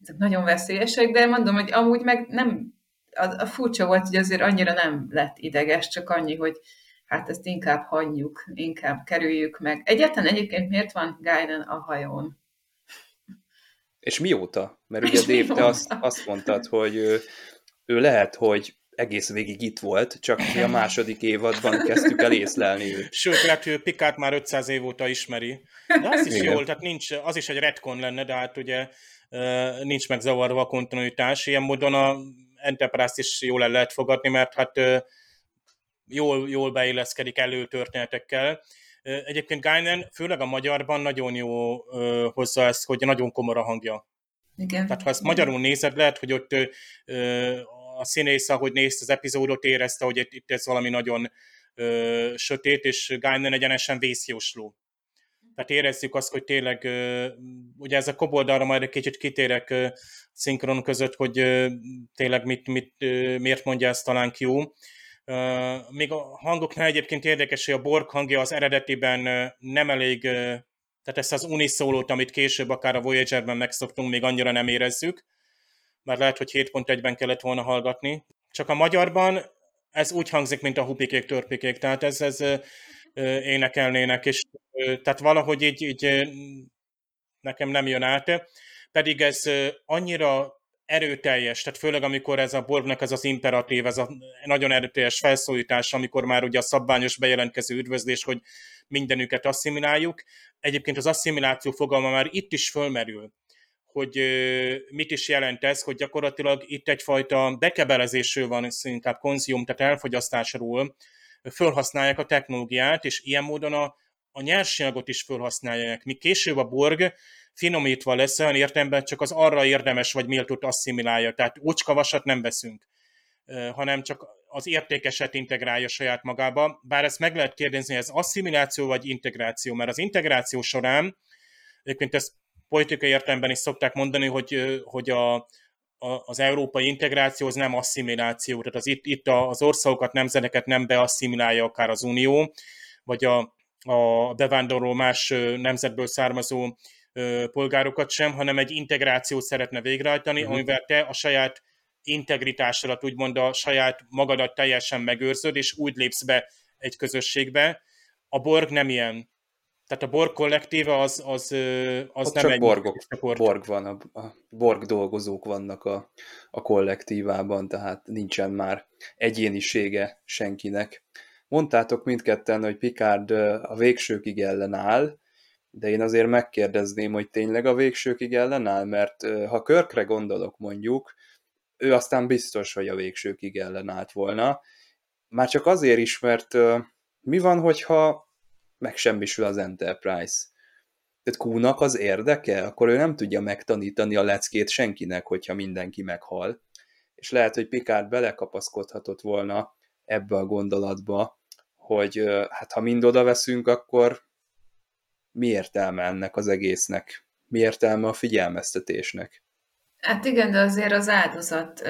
C: ezek nagyon veszélyesek, de mondom, hogy amúgy meg nem a, a furcsa volt, hogy azért annyira nem lett ideges, csak annyi, hogy hát ezt inkább hagyjuk, inkább kerüljük meg. Egyáltalán egyébként miért van Guiden a hajón?
B: És mióta? Mert ugye Dave, te azt, azt mondtad, hogy ő, ő lehet, hogy egész végig itt volt, csak mi a második évadban kezdtük el észlelni őt.
D: Sőt, lehet, hogy Pikát már 500 év óta ismeri. De az is Igen. jól, tehát nincs, az is egy retcon lenne, de hát ugye nincs megzavarva a kontinuitás. Ilyen módon a Enterprise-t is jól el lehet fogadni, mert hát jól, jól beilleszkedik előtörténetekkel. Egyébként Guinan, főleg a magyarban nagyon jó hozza ezt, hogy nagyon komor a hangja.
C: Igen.
D: Tehát ha ezt magyarul nézed, lehet, hogy ott a színész, ahogy nézte az epizódot, érezte, hogy itt ez valami nagyon sötét, és Guinan egyenesen vészjósló. Tehát érezzük azt, hogy tényleg, ugye ez a koboldalra majd egy kicsit kitérek szinkron között, hogy tényleg mit, mit, miért mondja ezt talán Q. Még a hangoknál egyébként érdekes, hogy a Borg hangja az eredetiben nem elég, tehát ezt az uniszólót, amit később akár a Voyager-ben megszoktunk, még annyira nem érezzük, mert lehet, hogy 7.1-ben kellett volna hallgatni. Csak a magyarban ez úgy hangzik, mint a hupikék, törpikék, tehát ez, ez énekelnének, és tehát valahogy így, így nekem nem jön át, pedig ez annyira erőteljes, tehát főleg amikor ez a Borgnak ez az imperatív, ez a nagyon erőteljes felszólítás, amikor már ugye a szabványos bejelentkező üdvözlés, hogy mindenüket asszimiláljuk. Egyébként az asszimiláció fogalma már itt is fölmerül, hogy mit is jelent ez, hogy gyakorlatilag itt egyfajta bekebelezésről van, inkább konzium, tehát elfogyasztásról, felhasználják a technológiát, és ilyen módon a, a nyersanyagot is felhasználják. Mi később a Borg finomítva lesz olyan értelemben, csak az arra érdemes vagy méltót asszimilálja. Tehát úcskavasat nem veszünk, hanem csak az értékeset integrálja saját magába. Bár ezt meg lehet kérdezni, ez asszimiláció vagy integráció, mert az integráció során, egyébként ezt politikai értelemben is szokták mondani, hogy, hogy a, az európai integráció az nem asszimiláció, tehát az itt, itt az országokat, nemzeteket nem beasszimilálja akár az Unió, vagy a, a bevándorló más nemzetből származó polgárokat sem, hanem egy integrációt szeretne végrehajtani, uh-huh. amivel te a saját integritásodat, úgymond a saját magadat teljesen megőrzöd, és úgy lépsz be egy közösségbe. A Borg nem ilyen. Tehát a Borg kollektíve az, az, az
B: Ott
D: nem
B: csak
D: egy
B: borgok, Borg van, a, a Borg dolgozók vannak a, a kollektívában, tehát nincsen már egyénisége senkinek. Mondtátok mindketten, hogy Picard a végsőkig ellenáll, de én azért megkérdezném, hogy tényleg a végsőkig ellenáll, mert ha Körkre gondolok mondjuk, ő aztán biztos, hogy a végsőkig ellenállt volna. Már csak azért is, mert mi van, hogyha megsemmisül az Enterprise? Tehát Kúnak az érdeke? Akkor ő nem tudja megtanítani a leckét senkinek, hogyha mindenki meghal. És lehet, hogy Picard belekapaszkodhatott volna ebbe a gondolatba, hogy hát ha mind oda veszünk, akkor mi értelme ennek az egésznek? Mi értelme a figyelmeztetésnek?
C: Hát igen, de azért az áldozat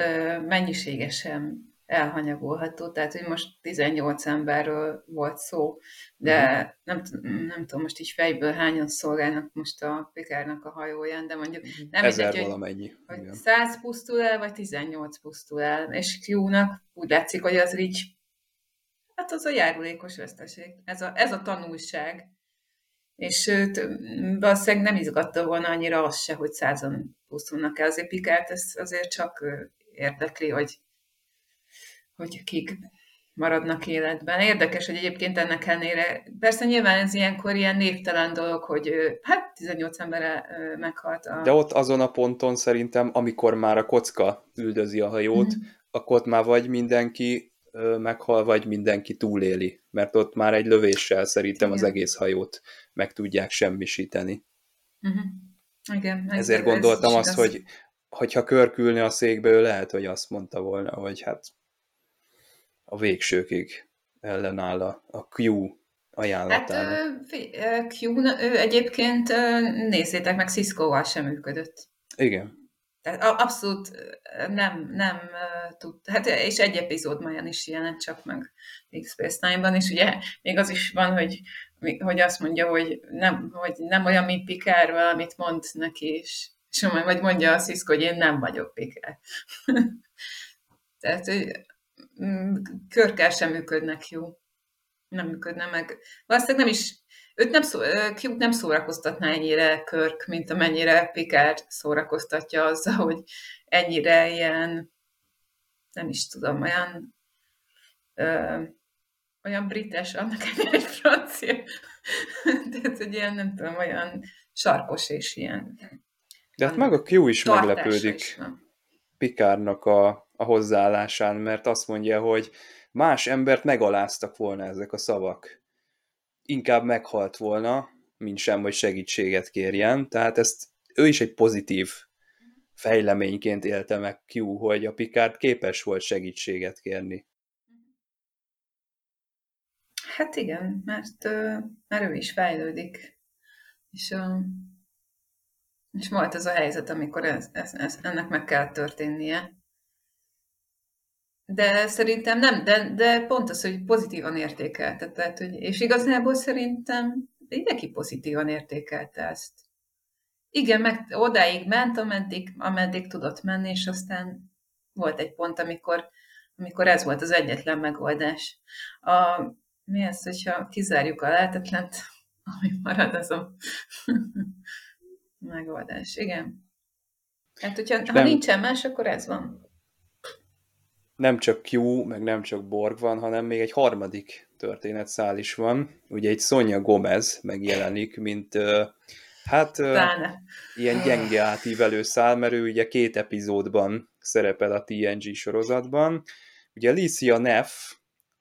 C: mennyiségesen elhanyagolható, tehát hogy most 18 emberről volt szó, de uh-huh. nem, nem tudom most így fejből hányan szolgálnak most a Pikárnak a hajóján, de mondjuk nem
B: Ezer mindegy, valamennyi.
C: Hogy, hogy 100 pusztul el, vagy 18 pusztul el, és Q-nak úgy látszik, hogy az így, hát az a járulékos veszteség, ez a, ez a tanulság, és őt valószínűleg nem izgatta volna annyira az se, hogy százan pusztulnak el. Azért Pikárt ez azért csak érdekli, hogy, hogy kik maradnak életben. Érdekes, hogy egyébként ennek ellenére, persze nyilván ez ilyenkor ilyen névtelen dolog, hogy hát 18 ember meghalt. A...
B: De ott azon a ponton szerintem, amikor már a kocka üldözi a hajót, mm-hmm. akkor ott már vagy mindenki meghal, vagy mindenki túléli, mert ott már egy lövéssel szerintem Igen. az egész hajót meg tudják semmisíteni.
C: Uh-huh. Igen,
B: Ezért ez gondoltam azt, hogy hogyha körkülne a székbe, ő lehet, hogy azt mondta volna, hogy hát a végsőkig ellenáll a, a Q ajánlatának.
C: Hát Q, ő egyébként nézzétek meg, Cisco-val sem működött.
B: Igen.
C: Tehát abszolút nem, nem tud, hát és egy epizód majd is jelent csak meg Deep Space Nine-ban, és ugye még az is van, hogy, hogy azt mondja, hogy nem, hogy nem olyan, mint Picard, valamit mond neki, és, és vagy mondja a Cisco, hogy én nem vagyok Picard. Tehát, hogy körkel sem működnek jó. Nem működne meg. Valószínűleg nem is Őt nem, szó, Q nem szórakoztatná ennyire Körk, mint amennyire Picard szórakoztatja azzal, hogy ennyire ilyen, nem is tudom, olyan ö, olyan brites, annak egy francia. Tehát, hogy ilyen, nem tudom, olyan sarkos és ilyen.
B: De hát meg a Q is meglepődik is Pikárnak a, a hozzáállásán, mert azt mondja, hogy más embert megaláztak volna ezek a szavak inkább meghalt volna, mint sem, hogy segítséget kérjen. Tehát ezt ő is egy pozitív fejleményként élte meg Q, hogy a Picard képes volt segítséget kérni.
C: Hát igen, mert, mert ő is fejlődik. És, és volt ez a helyzet, amikor ez, ez, ez, ennek meg kell történnie. De szerintem nem, de, de pont az, hogy pozitívan értékelte. Tehát, hogy, és igazából szerintem mindenki pozitívan értékelte ezt. Igen, meg odáig ment, ameddig, ameddig tudott menni, és aztán volt egy pont, amikor, amikor ez volt az egyetlen megoldás. A, mi az, hogyha kizárjuk a lehetetlent, ami marad, az a megoldás. Igen. Hát, hogyha ha nincsen más, akkor ez van.
B: Nem csak Q, meg nem csak Borg van, hanem még egy harmadik történetszál is van. Ugye egy Sonja Gomez megjelenik, mint hát Pláne. ilyen gyenge átívelő szál, mert ő ugye két epizódban szerepel a TNG sorozatban. Ugye Alicia Neff,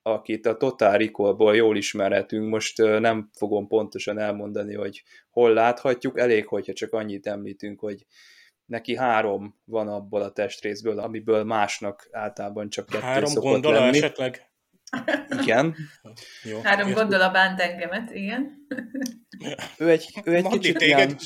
B: akit a Total Recall-ból jól ismerhetünk, most nem fogom pontosan elmondani, hogy hol láthatjuk, elég, hogyha csak annyit említünk, hogy neki három van abból a testrészből, amiből másnak általában csak kettő
D: három
B: szokott
D: gondola
B: lenni.
D: esetleg?
B: Igen.
C: Jó, három értem. gondola bánt engemet, igen.
B: ő egy, ő egy kicsit ilyen,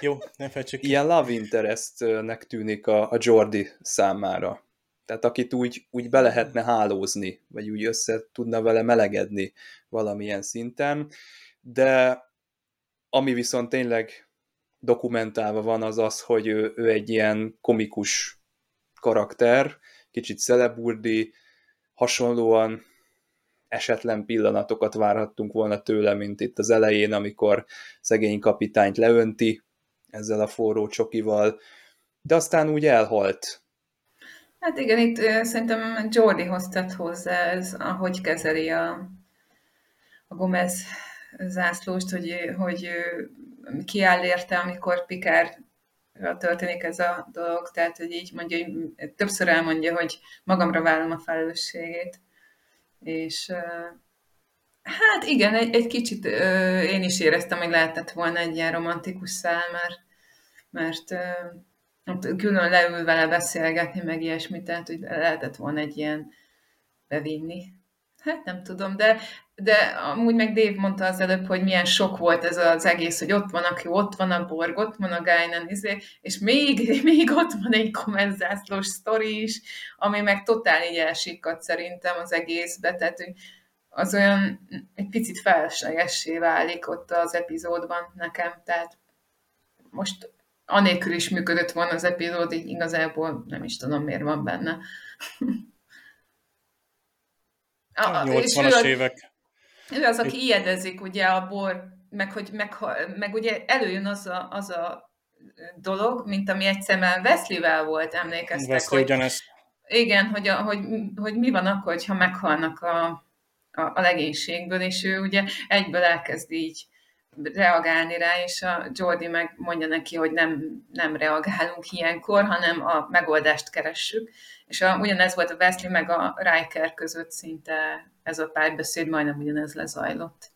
D: Jó, ne felcsük
B: ilyen love interestnek tűnik a, a Jordi számára. Tehát akit úgy, úgy be lehetne hálózni, vagy úgy össze tudna vele melegedni valamilyen szinten, de ami viszont tényleg dokumentálva van, az az, hogy ő, ő egy ilyen komikus karakter, kicsit szeleburdi, hasonlóan esetlen pillanatokat várhattunk volna tőle, mint itt az elején, amikor szegény kapitányt leönti ezzel a forró csokival, de aztán úgy elhalt.
C: Hát igen, itt szerintem Jordihoz tett hozzá ez, ahogy kezeli a, a Gomez zászlóst, hogy, hogy kiáll érte, amikor Pikár történik ez a dolog, tehát hogy így mondja, hogy többször elmondja, hogy magamra vállom a felelősségét. És hát igen, egy, egy kicsit én is éreztem, hogy lehetett volna egy ilyen romantikus szál, mert, mert külön leül vele beszélgetni, meg ilyesmit, tehát hogy lehetett volna egy ilyen bevinni. Hát nem tudom, de, de amúgy meg Dave mondta az előbb, hogy milyen sok volt ez az egész, hogy ott van, aki ott van a Borg, ott van a Guinan, izé, és még, még ott van egy kommenzászlós sztori is, ami meg totál így elsikkadt szerintem az egészbe, tehát hogy az olyan egy picit feleslegessé válik ott az epizódban nekem, tehát most anélkül is működött volna az epizód, így igazából nem is tudom, miért van benne.
D: a, 80-as évek.
C: Ő az, aki ijedezik ugye a bor, meg, hogy, meg, meg ugye előjön az a, az a dolog, mint ami egyszer már Wesley-vel volt, emlékeztek,
D: hogy, ugyanezt.
C: igen, hogy, a, hogy, hogy mi van akkor, ha meghalnak a, a, a legénységből, és ő ugye egyből elkezd így reagálni rá, és a Jordi meg mondja neki, hogy nem, nem reagálunk ilyenkor, hanem a megoldást keressük. És a, ugyanez volt a Wesley meg a Riker között szinte ez a párbeszéd, majdnem ugyanez lezajlott.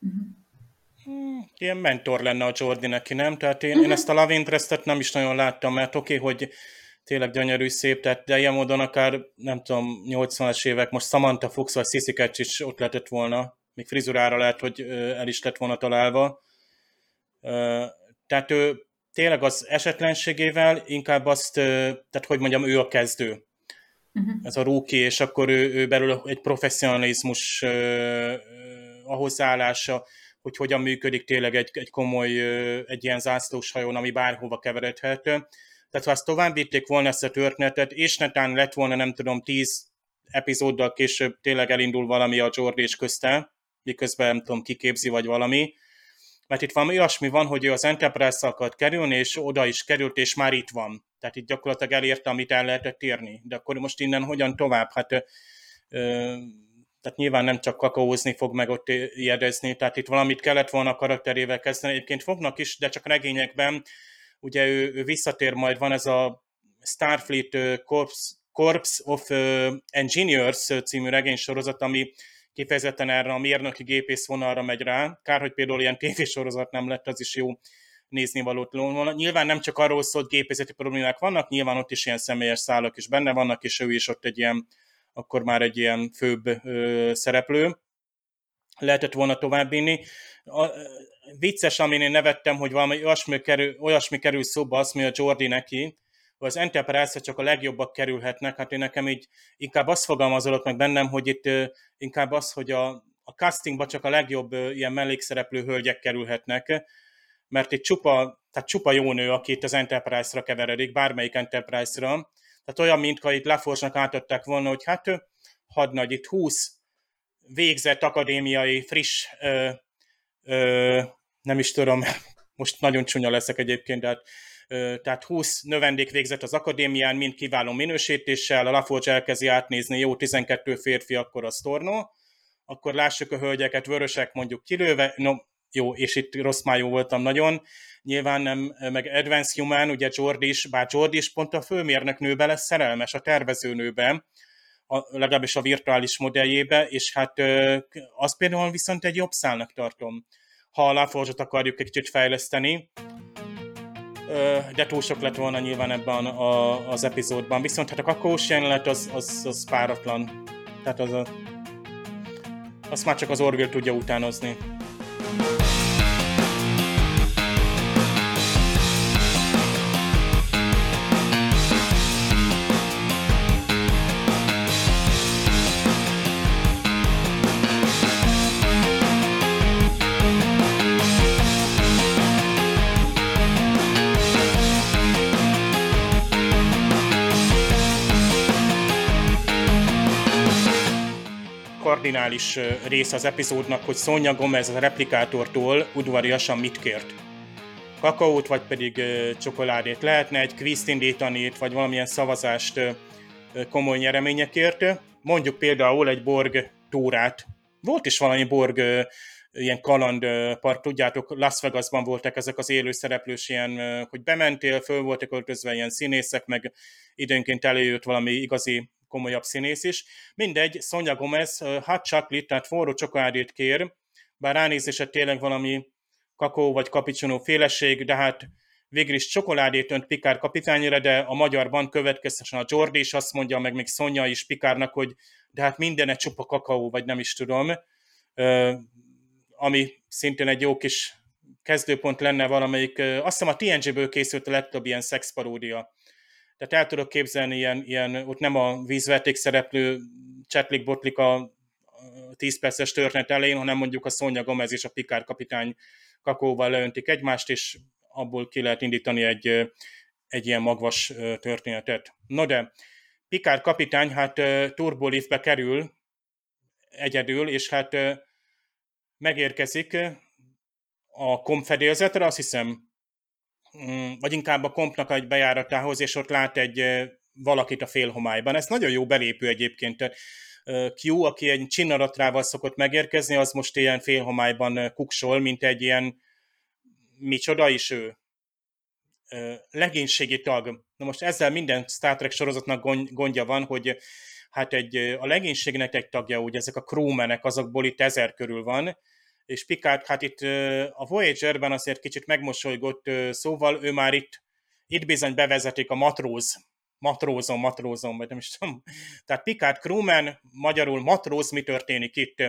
D: Uh-huh. Ilyen mentor lenne a Jordi neki, nem? Tehát én, uh-huh. én ezt a Love Interest-et nem is nagyon láttam, mert oké, okay, hogy tényleg gyönyörű, szép, tehát de ilyen módon akár, nem tudom, 80-as évek, most Samantha Fox vagy Sissy Catch is ott lehetett volna még frizurára lehet, hogy el is lett volna találva. Tehát ő tényleg az esetlenségével inkább azt, tehát hogy mondjam, ő a kezdő. Uh-huh. Ez a rookie, és akkor ő, ő belül egy professzionalizmus a hozzáállása, hogy hogyan működik tényleg egy, egy komoly, egy ilyen zászlós hajón, ami bárhova keveredhet. Tehát ha ezt tovább vitték volna ezt a történetet, és netán lett volna, nem tudom, tíz epizóddal később tényleg elindul valami a Jordi és közte, miközben nem tudom, kiképzi vagy valami, mert itt valami olyasmi van, hogy ő az Enterprise-szal akart kerülni, és oda is került, és már itt van. Tehát itt gyakorlatilag elérte, amit el lehetett érni. De akkor most innen hogyan tovább? Hát ö, tehát nyilván nem csak kakaózni fog meg ott jedezni, tehát itt valamit kellett volna a karakterével kezdeni. Egyébként fognak is, de csak regényekben. Ugye ő, ő visszatér majd, van ez a Starfleet Corps, Corps of Engineers című regénysorozat, ami kifejezetten erre a mérnöki gépész vonalra megy rá. Kár, hogy például ilyen tévésorozat nem lett, az is jó nézni valót volna. Nyilván nem csak arról szól, hogy gépészeti problémák vannak, nyilván ott is ilyen személyes szálak is benne vannak, és ő is ott egy ilyen, akkor már egy ilyen főbb ö, szereplő. Lehetett volna továbbvinni. vicces, amin én nevettem, hogy valami olyasmi kerül, olyasmi kerül szóba, azt mondja Jordi neki, az enterprise csak a legjobbak kerülhetnek, hát én nekem így inkább azt fogalmazolok meg bennem, hogy itt inkább az, hogy a, a castingba csak a legjobb ilyen mellékszereplő hölgyek kerülhetnek, mert itt csupa, tehát csupa jó nő, aki itt az Enterprise-ra keveredik, bármelyik Enterprise-ra, tehát olyan, mintha itt Laforsnak átadták volna, hogy hát hadnagy, itt 20 végzett akadémiai, friss, ö, ö, nem is tudom, most nagyon csúnya leszek egyébként, de hát tehát 20 növendék végzett az akadémián, mind kiváló minősítéssel, a Laforge elkezdi átnézni, jó 12 férfi, akkor az tornó, akkor lássuk a hölgyeket, vörösek mondjuk kilőve, no, jó, és itt rossz májú voltam nagyon, nyilván nem, meg Advanced Human, ugye Jordi is, bár Jordi is pont a főmérnöknőbe lesz szerelmes, a tervezőnőben, a, legalábbis a virtuális modelljébe, és hát az például viszont egy jobb szálnak tartom, ha a laforge akarjuk egy kicsit fejleszteni, de túl sok lett volna nyilván ebben a, az epizódban. Viszont hát a kakaós jelenet az, az, az páratlan. Tehát az a, azt már csak az Orville tudja utánozni. Kardinális rész az epizódnak, hogy Sonja Gomez a replikátortól udvariasan mit kért. Kakaót, vagy pedig csokoládét. Lehetne egy kvízt indítani, vagy valamilyen szavazást komoly nyereményekért. Mondjuk például egy Borg túrát. Volt is valami Borg ilyen kalandpark, tudjátok, Las Vegasban voltak ezek az élő szereplős ilyen, hogy bementél, föl voltak öltözve ilyen színészek, meg időnként előjött valami igazi komolyabb színész is. Mindegy, Sonja Gomez hot chocolate, tehát forró csokoládét kér, bár ránézése tényleg valami kakó vagy kapicsonó féleség, de hát végül is csokoládét önt Pikár kapitányra, de a magyarban következtesen a Jordi is azt mondja, meg még Sonja is Pikárnak, hogy de hát minden egy csupa kakaó, vagy nem is tudom, ami szintén egy jó kis kezdőpont lenne valamelyik, azt hiszem a TNG-ből készült a legtöbb ilyen szexparódia tehát el tudok képzelni ilyen, ilyen ott nem a vízverték szereplő csetlik botlik a 10 perces történet elején, hanem mondjuk a Szonya Gomez és a Pikár kapitány kakóval leöntik egymást, és abból ki lehet indítani egy, egy ilyen magvas történetet. No de, Pikár kapitány hát turboliftbe kerül egyedül, és hát megérkezik a komfedélzetre, azt hiszem vagy inkább a kompnak egy bejáratához, és ott lát egy valakit a félhomályban. Ez nagyon jó belépő egyébként. Q, aki egy csinnaratrával szokott megérkezni, az most ilyen félhomályban kuksol, mint egy ilyen micsoda is ő. Legénységi tag. Na most ezzel minden Star Trek sorozatnak gondja van, hogy hát egy, a legénységnek egy tagja, úgy ezek a crewmenek, azokból itt ezer körül van, és Picard hát itt a Voyager-ben azért kicsit megmosolygott, szóval ő már itt, itt bizony bevezetik a matróz, matrózom, matrózom, vagy nem is tudom. Tehát Picard crewman, magyarul matróz, mi történik itt?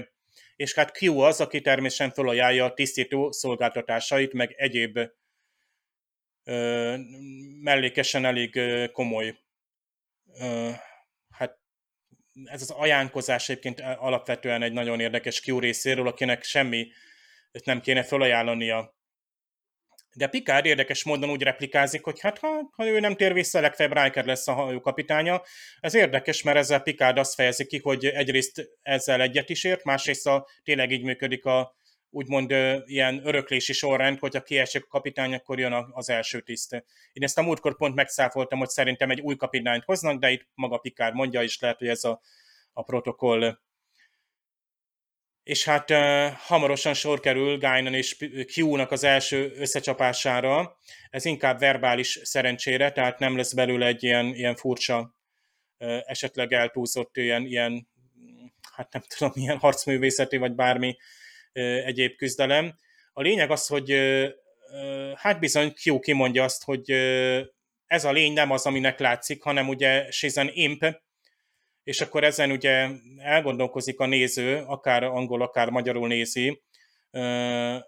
D: És hát Q az, aki természetesen felajánlja a tisztító szolgáltatásait, meg egyéb ö, mellékesen elég komoly ö, ez az ajánkozás egyébként alapvetően egy nagyon érdekes Q részéről, akinek semmi nem kéne felajánlania. De Picard érdekes módon úgy replikázik, hogy hát ha, ha ő nem tér vissza, legfeljebb Riker lesz a hajó kapitánya. Ez érdekes, mert ezzel Picard azt fejezi ki, hogy egyrészt ezzel egyet is ért, másrészt a, tényleg így működik a úgymond ilyen öröklési sorrend, hogyha kiesik a kapitány, akkor jön az első tiszt. Én ezt a múltkor pont megszáfoltam, hogy szerintem egy új kapitányt hoznak, de itt maga Pikár mondja is, lehet, hogy ez a, a protokoll. És hát uh, hamarosan sor kerül Guinan és Q-nak az első összecsapására. Ez inkább verbális szerencsére, tehát nem lesz belőle egy ilyen, ilyen furcsa, uh, esetleg eltúlzott ilyen, ilyen, hát nem tudom, ilyen harcművészeti vagy bármi egyéb küzdelem. A lényeg az, hogy hát bizony Q kimondja azt, hogy ez a lény nem az, aminek látszik, hanem ugye she's an imp, és akkor ezen ugye elgondolkozik a néző, akár angol, akár magyarul nézi,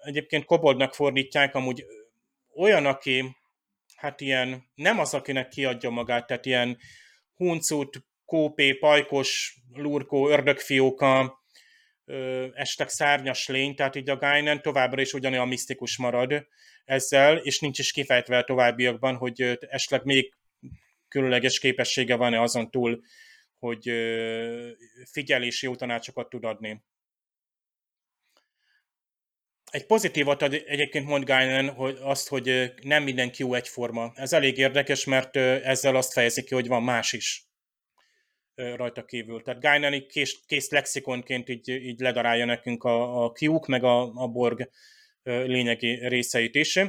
D: Egyébként koboldnak fordítják, amúgy olyan, aki hát ilyen, nem az, akinek kiadja magát, tehát ilyen huncut, kópé, pajkos, lurkó, ördögfióka, estek szárnyas lény, tehát így a Gainen továbbra is ugyanolyan misztikus marad ezzel, és nincs is kifejtve a továbbiakban, hogy esetleg még különleges képessége van-e azon túl, hogy figyel és jó tanácsokat tud adni. Egy pozitívat ad egyébként mond Gainen, hogy azt, hogy nem minden Q egyforma. Ez elég érdekes, mert ezzel azt fejezi ki, hogy van más is rajta kívül. Tehát Gainen kész, kész lexikonként így, így ledarálja nekünk a, a Q-k, meg a, a Borg lényegi részeit is.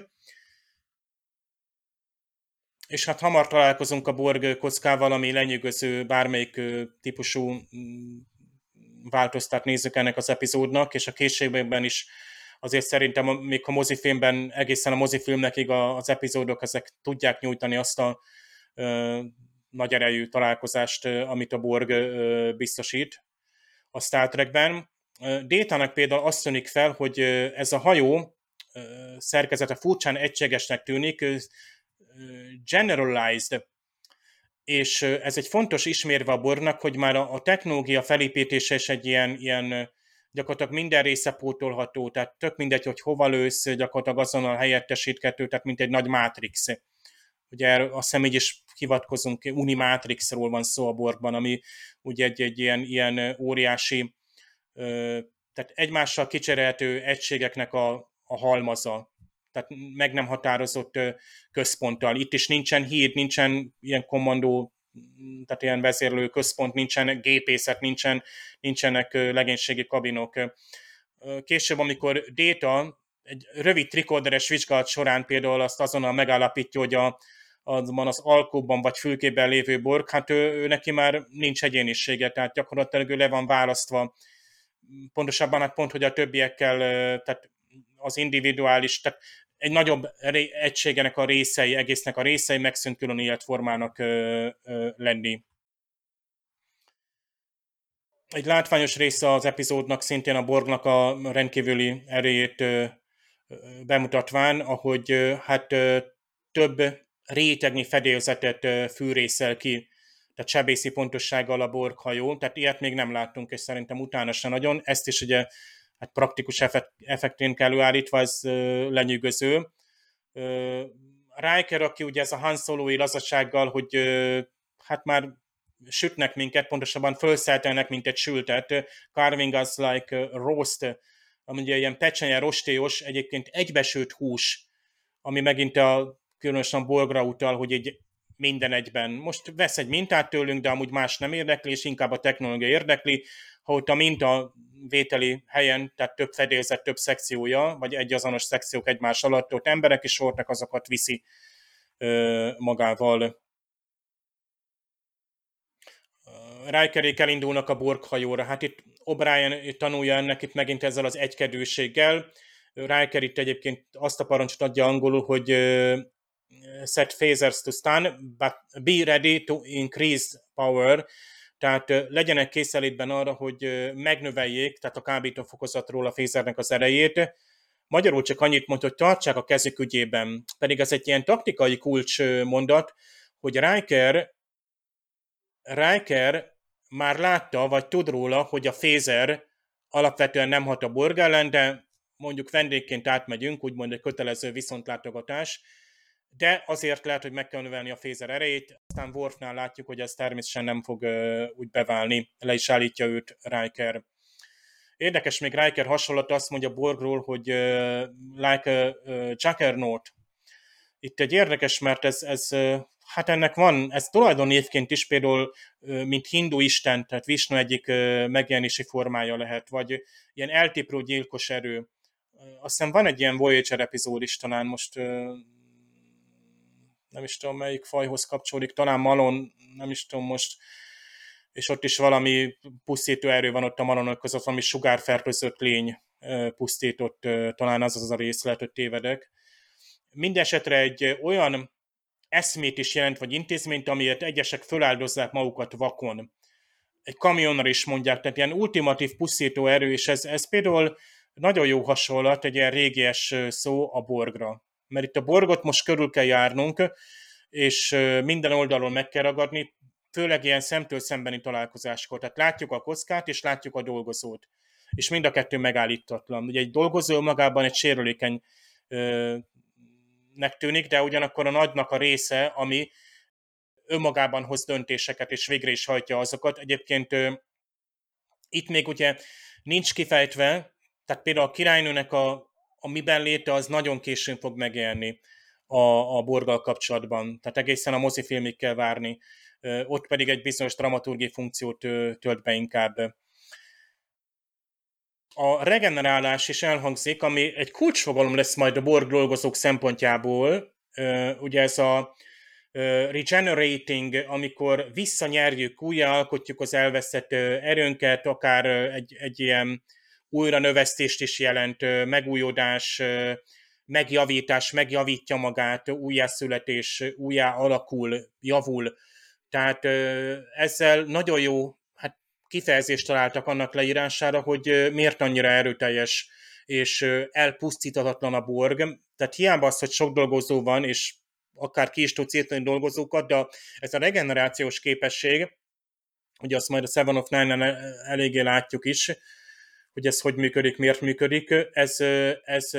D: És hát hamar találkozunk a Borg kockával, ami lenyűgöző bármelyik típusú változtat nézzük ennek az epizódnak, és a készségben is azért szerintem még a mozifilmben, egészen a mozifilmnekig az epizódok ezek tudják nyújtani azt a nagy erejű találkozást, amit a Borg biztosít a Star Trekben. Détának például azt tűnik fel, hogy ez a hajó szerkezete furcsán egységesnek tűnik, generalized, és ez egy fontos ismérve a bornak, hogy már a, technológia felépítése is egy ilyen, ilyen gyakorlatilag minden része pótolható, tehát tök mindegy, hogy hova lősz, gyakorlatilag azonnal helyettesíthető, tehát mint egy nagy Matrix. Ugye azt hiszem így is hivatkozunk, Unimatrixról van szó a borban, ami ugye egy, egy ilyen, ilyen óriási, tehát egymással kicserélhető egységeknek a, a halmaza, tehát meg nem határozott központtal. Itt is nincsen híd, nincsen ilyen kommandó tehát ilyen vezérlő központ nincsen, gépészet nincsen, nincsenek legénységi kabinok. Később, amikor Data egy rövid trikorderes vizsgálat során például azt azonnal megállapítja, hogy a, azban az alkóban vagy fülkében lévő borg, hát ő, ő neki már nincs egyénisége, tehát gyakorlatilag ő le van választva. Pontosabban hát pont, hogy a többiekkel, tehát az individuális, tehát egy nagyobb egységenek a részei, egésznek a részei megszűnt külön életformának ö, ö, lenni. Egy látványos része az epizódnak szintén a Borgnak a rendkívüli erejét ö, bemutatván, ahogy hát több rétegnyi fedélzetet fűrészel ki, tehát sebészi pontossággal a Borg hajó, tehát ilyet még nem láttunk, és szerintem utána se nagyon. Ezt is ugye hát praktikus effektén kell előállítva, ez lenyűgöző. Riker, aki ugye ez a Han Solo-i lazasággal, hogy hát már sütnek minket, pontosabban felszeltelnek, mint egy sültet. Carving us like roast, ami ugye ilyen pecsenye rostéos, egyébként egybesült hús, ami megint a különösen bolgra utal, hogy egy minden egyben. Most vesz egy mintát tőlünk, de amúgy más nem érdekli, és inkább a technológia érdekli. Ha ott a minta vételi helyen, tehát több fedélzet, több szekciója, vagy egy azonos szekciók egymás alatt, ott emberek is voltak, azokat viszi ö, magával. Rijkerék elindulnak a borghajóra. Hát itt O'Brien tanulja ennek itt megint ezzel az egykedőséggel. Riker itt egyébként azt a parancsot adja angolul, hogy set phasers to stun, but be ready to increase power, tehát legyenek készelétben arra, hogy megnöveljék, tehát a kábító fokozatról a fézernek az erejét. Magyarul csak annyit mond, hogy tartsák a kezük ügyében. Pedig ez egy ilyen taktikai kulcs mondat, hogy Riker, Riker már látta, vagy tud róla, hogy a fézer alapvetően nem hat a Borg ellen, de mondjuk vendégként átmegyünk, úgymond egy kötelező viszontlátogatás, de azért lehet, hogy meg kell növelni a fézer erejét, aztán Worfnál látjuk, hogy ez természetesen nem fog úgy beválni, le is állítja őt Riker. Érdekes még Riker hasonlat azt mondja Borgról, hogy like a uh, Juggernaut. Itt egy érdekes, mert ez, ez hát ennek van, ez tulajdonnévként is például, mint hindu isten, tehát Vishnu egyik uh, megjelenési formája lehet, vagy ilyen eltipró gyilkos erő. Uh, azt hiszem van egy ilyen Voyager epizód is talán most nem is tudom melyik fajhoz kapcsolódik, talán Malon, nem is tudom most, és ott is valami pusztító erő van ott a Malonok között, valami sugárfertőzött lény pusztított, talán az az a rész, lehet, hogy tévedek. Mindenesetre egy olyan eszmét is jelent, vagy intézményt, amiért egyesek föláldozzák magukat vakon. Egy kamionra is mondják, tehát ilyen ultimatív pusztító erő, és ez, ez például nagyon jó hasonlat, egy ilyen régies szó a borgra. Mert itt a borgot most körül kell járnunk, és minden oldalon meg kell ragadni, főleg ilyen szemtől szembeni találkozáskor. Tehát látjuk a kockát, és látjuk a dolgozót. És mind a kettő megállítatlan. Ugye egy dolgozó magában egy sérülékeny nek tűnik, de ugyanakkor a nagynak a része, ami önmagában hoz döntéseket, és végre is hajtja azokat. Egyébként itt még ugye nincs kifejtve, tehát például a királynőnek a, a miben léte az nagyon későn fog megélni a, a borgal kapcsolatban. Tehát egészen a mozifilmig kell várni. Ott pedig egy bizonyos dramaturgi funkciót tölt be inkább. A regenerálás is elhangzik, ami egy kulcsfogalom lesz majd a borg dolgozók szempontjából. Ugye ez a regenerating, amikor visszanyerjük, újjaalkotjuk az elveszett erőnket, akár egy, egy ilyen újra növesztést is jelent, megújódás, megjavítás, megjavítja magát, újjászületés, újjá alakul, javul. Tehát ezzel nagyon jó hát kifejezést találtak annak leírására, hogy miért annyira erőteljes és elpusztítatatlan a borg. Tehát hiába az, hogy sok dolgozó van, és akár ki is tudsz írtani dolgozókat, de ez a regenerációs képesség, ugye azt majd a Seven of Nine-en eléggé látjuk is, hogy ez hogy működik, miért működik, ez, ez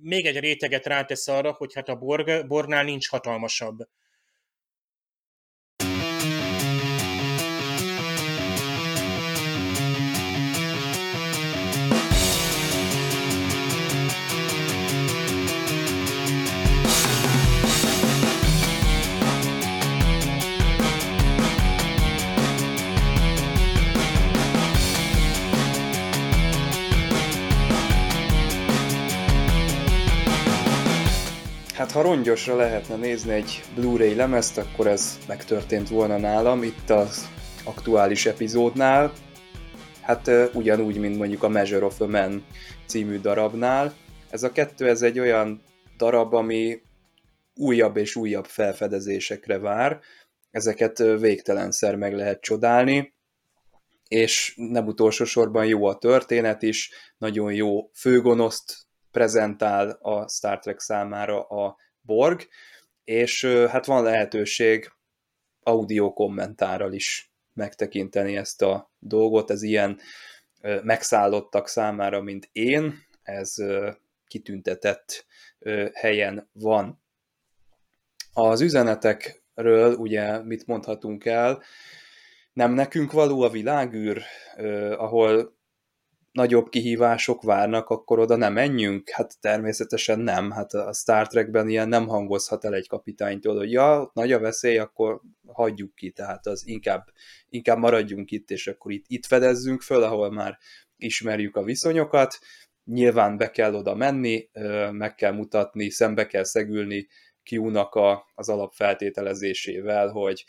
D: még egy réteget rátesz arra, hogy hát a Borg, Borgnál nincs hatalmasabb
B: Hát ha rongyosra lehetne nézni egy Blu-ray lemezt, akkor ez megtörtént volna nálam itt az aktuális epizódnál. Hát ugyanúgy, mint mondjuk a Measure of a Man című darabnál. Ez a kettő, ez egy olyan darab, ami újabb és újabb felfedezésekre vár. Ezeket végtelenszer meg lehet csodálni, és nem utolsó sorban jó a történet is, nagyon jó főgonoszt prezentál a Star Trek számára a Borg, és hát van lehetőség audio kommentárral is megtekinteni ezt a dolgot, ez ilyen megszállottak számára, mint én, ez kitüntetett helyen van. Az üzenetekről ugye mit mondhatunk el, nem nekünk való a világűr, ahol nagyobb kihívások várnak, akkor oda nem menjünk? Hát természetesen nem. Hát a Star Trekben ilyen nem hangozhat el egy kapitánytól, hogy ja, nagy a veszély, akkor hagyjuk ki, tehát az inkább, inkább maradjunk itt, és akkor itt, itt fedezzünk föl, ahol már ismerjük a viszonyokat, nyilván be kell oda menni, meg kell mutatni, szembe kell szegülni Q-nak a, az alapfeltételezésével, hogy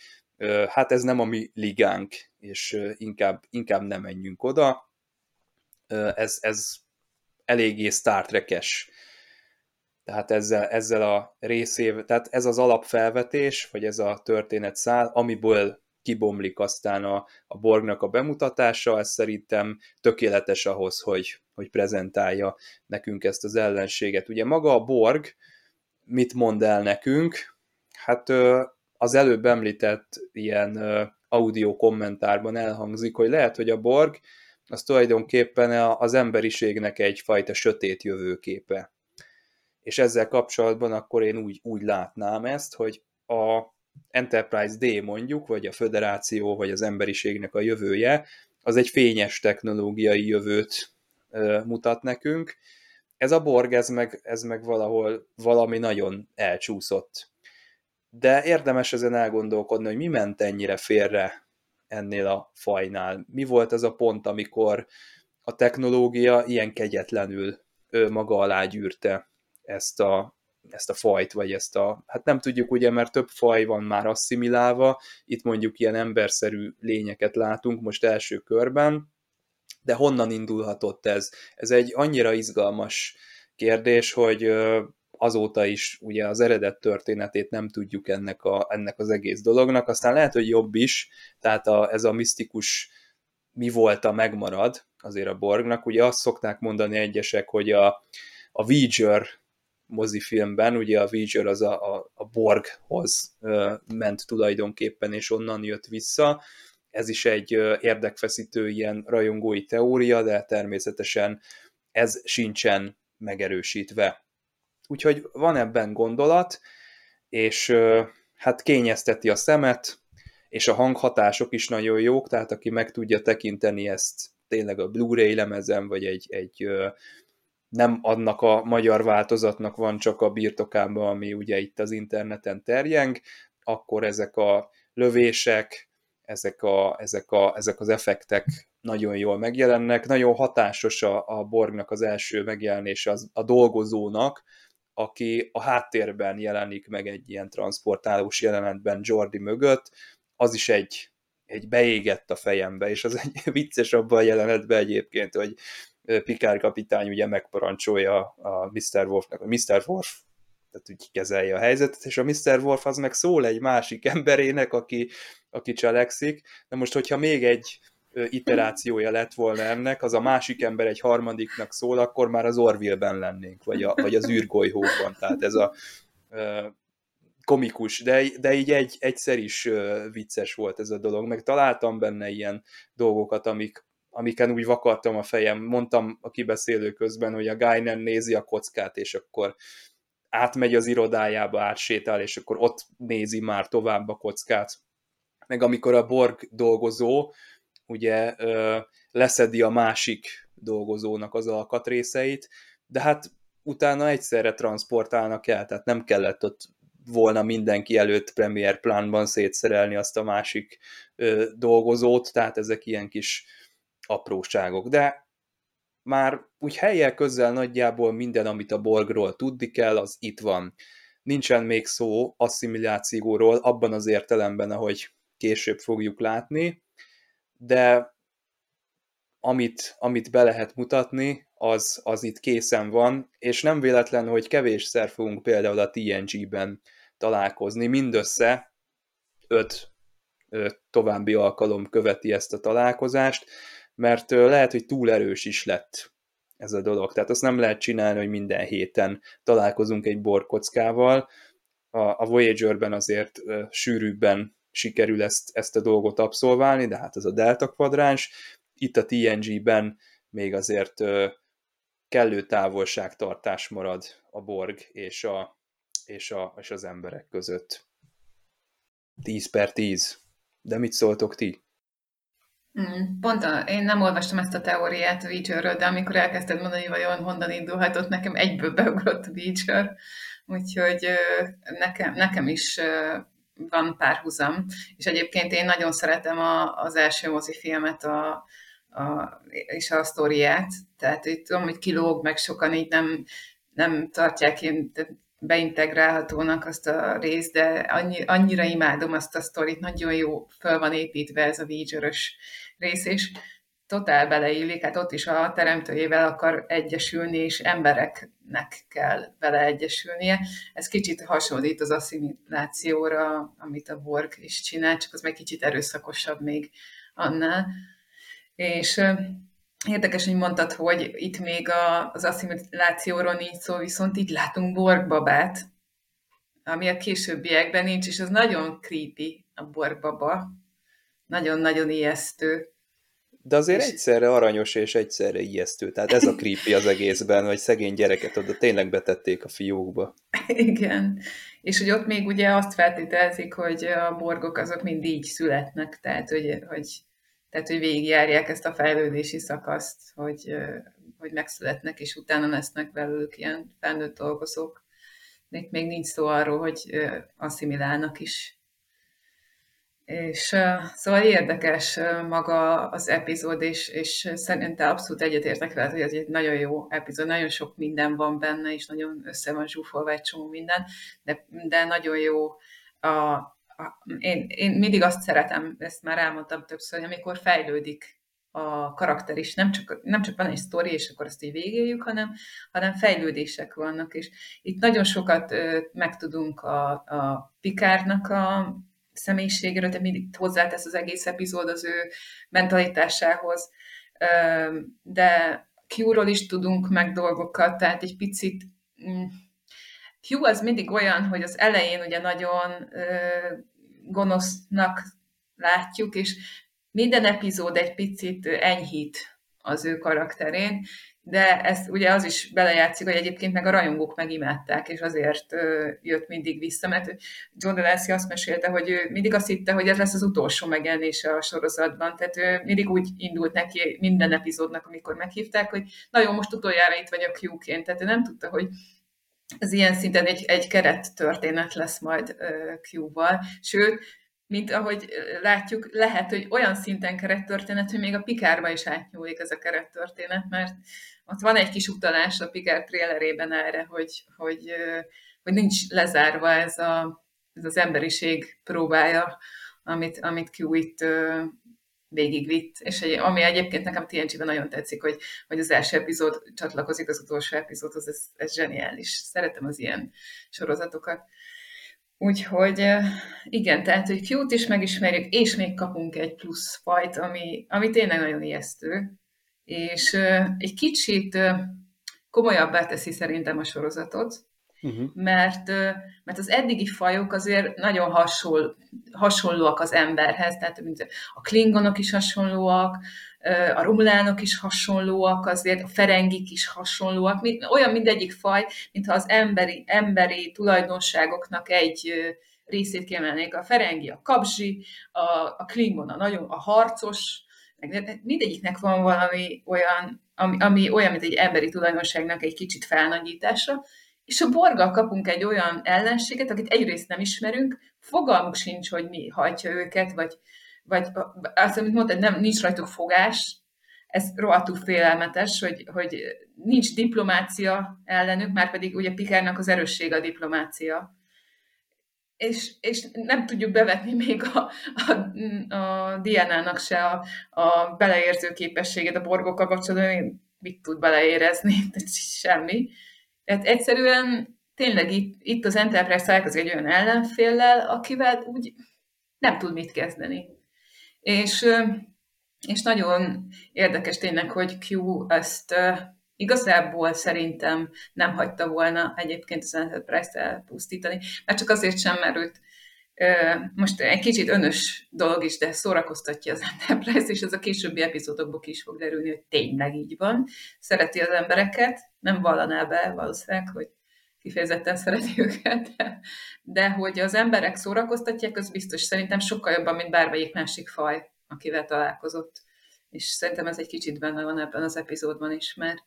B: hát ez nem a mi ligánk, és inkább, inkább nem menjünk oda, ez, ez eléggé Star Trek-es. Tehát ezzel, ezzel a részével, tehát ez az alapfelvetés, vagy ez a történet szál, amiből kibomlik aztán a, a Borgnak a bemutatása, ez szerintem tökéletes ahhoz, hogy, hogy prezentálja nekünk ezt az ellenséget. Ugye maga a Borg mit mond el nekünk? Hát az előbb említett ilyen audio kommentárban elhangzik, hogy lehet, hogy a Borg az tulajdonképpen az emberiségnek egyfajta sötét jövőképe. És ezzel kapcsolatban akkor én úgy, úgy látnám ezt, hogy a Enterprise D mondjuk, vagy a föderáció, vagy az emberiségnek a jövője, az egy fényes technológiai jövőt mutat nekünk. Ez a Borg, ez meg, ez meg valahol valami nagyon elcsúszott. De érdemes ezen elgondolkodni, hogy mi ment ennyire félre ennél a fajnál? Mi volt az a pont, amikor a technológia ilyen kegyetlenül ő maga alá gyűrte ezt a, ezt a fajt, vagy ezt a, hát nem tudjuk ugye, mert több faj van már asszimilálva, itt mondjuk ilyen emberszerű lényeket látunk most első körben, de honnan indulhatott ez? Ez egy annyira izgalmas kérdés, hogy azóta is ugye az eredet történetét nem tudjuk ennek, a, ennek az egész dolognak, aztán lehet, hogy jobb is, tehát a, ez a misztikus mi volt a megmarad azért a Borgnak. Ugye azt szokták mondani egyesek, hogy a, a Voyager mozifilmben, ugye a Voyager az a, a, a Borghoz ment tulajdonképpen, és onnan jött vissza. Ez is egy érdekfeszítő ilyen rajongói teória, de természetesen ez sincsen megerősítve. Úgyhogy van ebben gondolat, és hát kényezteti a szemet, és a hanghatások is nagyon jók, tehát aki meg tudja tekinteni ezt tényleg a Blu-ray lemezen, vagy egy, egy nem adnak a magyar változatnak van csak a birtokában, ami ugye itt az interneten terjeng, akkor ezek a lövések, ezek, a, ezek, a, ezek az effektek nagyon jól megjelennek. Nagyon hatásos a, a Borgnak az első megjelenése az, a dolgozónak, aki a háttérben jelenik meg egy ilyen transportálós jelenetben Jordi mögött, az is egy, egy beégett a fejembe, és az egy vicces abban a jelenetben egyébként, hogy Pikár kapitány ugye megparancsolja a Mr. Wolfnak, a Mr. Wolf tehát úgy kezelje a helyzetet, és a Mr. Wolf az meg szól egy másik emberének, aki, aki cselekszik. De most, hogyha még egy iterációja lett volna ennek, az a másik ember egy harmadiknak szól, akkor már az Orville-ben lennénk, vagy, a, vagy az űrgolyhóban. Tehát ez a komikus, de, de így egy, egyszer is vicces volt ez a dolog, meg találtam benne ilyen dolgokat, amik, amiken úgy vakartam a fejem. Mondtam a kibeszélő közben, hogy a Guy nézi a kockát, és akkor átmegy az irodájába, átsétál, és akkor ott nézi már tovább a kockát. Meg amikor a Borg dolgozó ugye leszedi a másik dolgozónak az alkatrészeit, de hát utána egyszerre transportálnak el, tehát nem kellett ott volna mindenki előtt Premier Planban szétszerelni azt a másik dolgozót, tehát ezek ilyen kis apróságok. De már úgy helyel közel nagyjából minden, amit a Borgról tudni kell, az itt van. Nincsen még szó asszimilációról abban az értelemben, ahogy később fogjuk látni, de amit, amit be lehet mutatni, az, az itt készen van, és nem véletlen, hogy kevésszer fogunk például a TNG-ben találkozni, mindössze öt, öt további alkalom követi ezt a találkozást, mert lehet, hogy túl erős is lett ez a dolog. Tehát azt nem lehet csinálni, hogy minden héten találkozunk egy borkockával. A, a Voyager-ben azért sűrűbben sikerül ezt, ezt a dolgot abszolválni, de hát ez a delta kvadráns. Itt a TNG-ben még azért kellő távolságtartás marad a Borg és, a, és, a, és az emberek között. 10 per 10. De mit szóltok ti?
C: Mm, pont a, én nem olvastam ezt a teóriát a Witcherről, de amikor elkezdted mondani, hogy vajon honnan indulhatott, nekem egyből beugrott a Witcher, úgyhogy nekem, nekem is van párhuzam, és egyébként én nagyon szeretem a, az első mozifilmet, a, a, és a sztoriát, tehát itt tudom, hogy kilóg, meg sokan így nem, nem tartják én beintegrálhatónak azt a részt, de annyi, annyira imádom azt a sztorit, nagyon jó föl van építve ez a voyager rész, és totál beleillik, hát ott is a teremtőjével akar egyesülni, és embereknek kell vele egyesülnie. Ez kicsit hasonlít az asszimilációra, amit a Borg is csinál, csak az meg kicsit erőszakosabb még annál. És érdekes, hogy mondtad, hogy itt még az asszimilációról nincs szó, viszont itt látunk Borg babát, ami a későbbiekben nincs, és az nagyon creepy a Borg baba. Nagyon-nagyon ijesztő
B: de azért és... egyszerre aranyos és egyszerre ijesztő. Tehát ez a creepy az egészben, hogy szegény gyereket oda tényleg betették a fiókba.
C: Igen. És hogy ott még ugye azt feltételezik, hogy a borgok azok mind így születnek, tehát hogy, hogy, tehát, hogy végigjárják ezt a fejlődési szakaszt, hogy, hogy megszületnek, és utána lesznek belőlük ilyen felnőtt dolgozók. Még, még nincs szó arról, hogy asszimilálnak is és szóval érdekes maga az epizód, és, és szerintem abszolút egyetértek veled, hogy ez egy nagyon jó epizód, nagyon sok minden van benne, és nagyon össze van zsúfolva egy csomó minden, de, de nagyon jó a, a, én, én mindig azt szeretem, ezt már elmondtam többször, hogy amikor fejlődik a karakter is, nem csak, nem csak van egy sztori, és akkor azt így végéljük, hanem, hanem fejlődések vannak, és itt nagyon sokat ö, megtudunk a, a Pikárnak a személyiségéről, de mindig hozzátesz az egész epizód az ő mentalitásához. De Q-ról is tudunk meg dolgokat, tehát egy picit mm, Q az mindig olyan, hogy az elején ugye nagyon gonosznak látjuk, és minden epizód egy picit enyhít az ő karakterén, de ez ugye az is belejátszik, hogy egyébként meg a rajongók megimádták, és azért jött mindig vissza, mert John DeLancey azt mesélte, hogy ő mindig azt hitte, hogy ez lesz az utolsó megjelenése a sorozatban, tehát ő mindig úgy indult neki minden epizódnak, amikor meghívták, hogy nagyon most utoljára itt vagyok Q-ként, tehát ő nem tudta, hogy ez ilyen szinten egy, egy keret történet lesz majd Q-val, sőt, mint ahogy látjuk, lehet, hogy olyan szinten kerettörténet, hogy még a Pikárba is átnyúlik ez a kerettörténet, mert ott van egy kis utalás a Pikár trailerében erre, hogy, hogy, hogy nincs lezárva ez, a, ez az emberiség próbája, amit, amit Q itt végigvitt, és egy, ami egyébként nekem TNG-ben nagyon tetszik, hogy, hogy az első epizód csatlakozik az utolsó epizódhoz, ez, ez zseniális. Szeretem az ilyen sorozatokat. Úgyhogy igen, tehát, hogy Q-t is megismerjük, és még kapunk egy plusz fajt, ami, ami tényleg nagyon ijesztő, és egy kicsit komolyabbá teszi szerintem a sorozatot, uh-huh. mert, mert az eddigi fajok azért nagyon hasonl, hasonlóak az emberhez, tehát mint a klingonok is hasonlóak, a romulánok is hasonlóak, azért a ferengik is hasonlóak, olyan mindegyik faj, mintha az emberi, emberi tulajdonságoknak egy részét kiemelnék. A ferengi, a kabzsi, a, a klingon, a nagyon a harcos, mindegyiknek van valami olyan, ami, ami olyan, mint egy emberi tulajdonságnak egy kicsit felnagyítása, és a borgal kapunk egy olyan ellenséget, akit egyrészt nem ismerünk, fogalmuk sincs, hogy mi hajtja őket, vagy, vagy azt, amit mondtad, nem, nincs rajtuk fogás, ez rohadtul félelmetes, hogy, hogy nincs diplomácia ellenük, már pedig ugye Pikárnak az erősség a diplomácia. És, és nem tudjuk bevetni még a, a, a Diana-nak se a, a beleérző képességet a borgokkal kapcsolatban, mit tud beleérezni, semmi. Tehát egyszerűen tényleg itt, itt az Enterprise találkozik egy olyan ellenféllel, akivel úgy nem tud mit kezdeni. És, és nagyon érdekes tényleg, hogy Q ezt igazából szerintem nem hagyta volna egyébként az Enterprise-t elpusztítani, mert csak azért sem merült most egy kicsit önös dolog is, de szórakoztatja az Enterprise, és ez a későbbi epizódokból is fog derülni, hogy tényleg így van. Szereti az embereket, nem vallaná be valószínűleg, hogy kifejezetten szereti őket, de, de hogy az emberek szórakoztatják, az biztos szerintem sokkal jobban, mint bármelyik másik faj, akivel találkozott. És szerintem ez egy kicsit benne van ebben az epizódban is, mert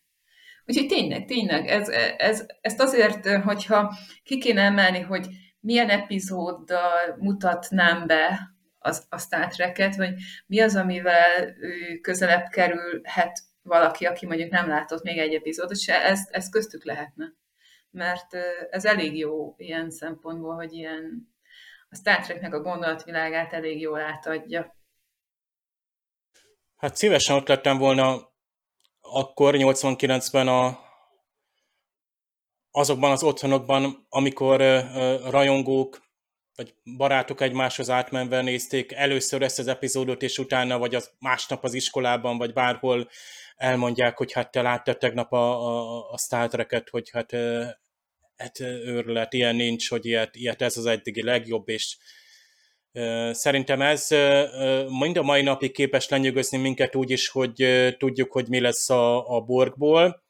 C: Úgyhogy tényleg, tényleg, ez, ez, ezt azért, hogyha ki kéne emelni, hogy milyen epizóddal mutatnám be az, a Star Trek-et, vagy mi az, amivel közelebb kerülhet valaki, aki mondjuk nem látott még egy epizódot, se ez, ez köztük lehetne. Mert ez elég jó ilyen szempontból, hogy ilyen a Star Treknek a gondolatvilágát elég jól átadja.
D: Hát szívesen ott lettem volna akkor 89-ben a, azokban az otthonokban, amikor rajongók vagy barátok egymáshoz átmenve nézték először ezt az epizódot, és utána, vagy az másnap az iskolában, vagy bárhol elmondják, hogy hát te láttad tegnap a, a, a Star Trek-et, hogy hát, hát őrület, ilyen nincs, hogy ilyet, ilyet ez az eddigi legjobb, és Szerintem ez mind a mai napig képes lenyűgözni minket úgy is, hogy tudjuk, hogy mi lesz a, a borgból,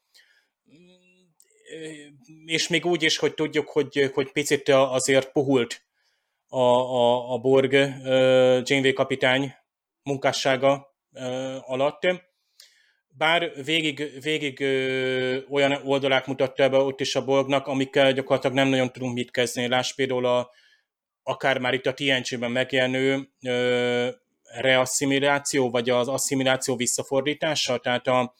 D: és még úgy is, hogy tudjuk, hogy, hogy picit azért puhult a, a, a Borg Janeway kapitány munkássága alatt. Bár végig, végig olyan oldalák mutatta be ott is a Borgnak, amikkel gyakorlatilag nem nagyon tudunk mit kezdeni. Láss például a, akár már itt a TNG-ben megjelenő reasszimiláció, vagy az asszimiláció visszafordítása, tehát a,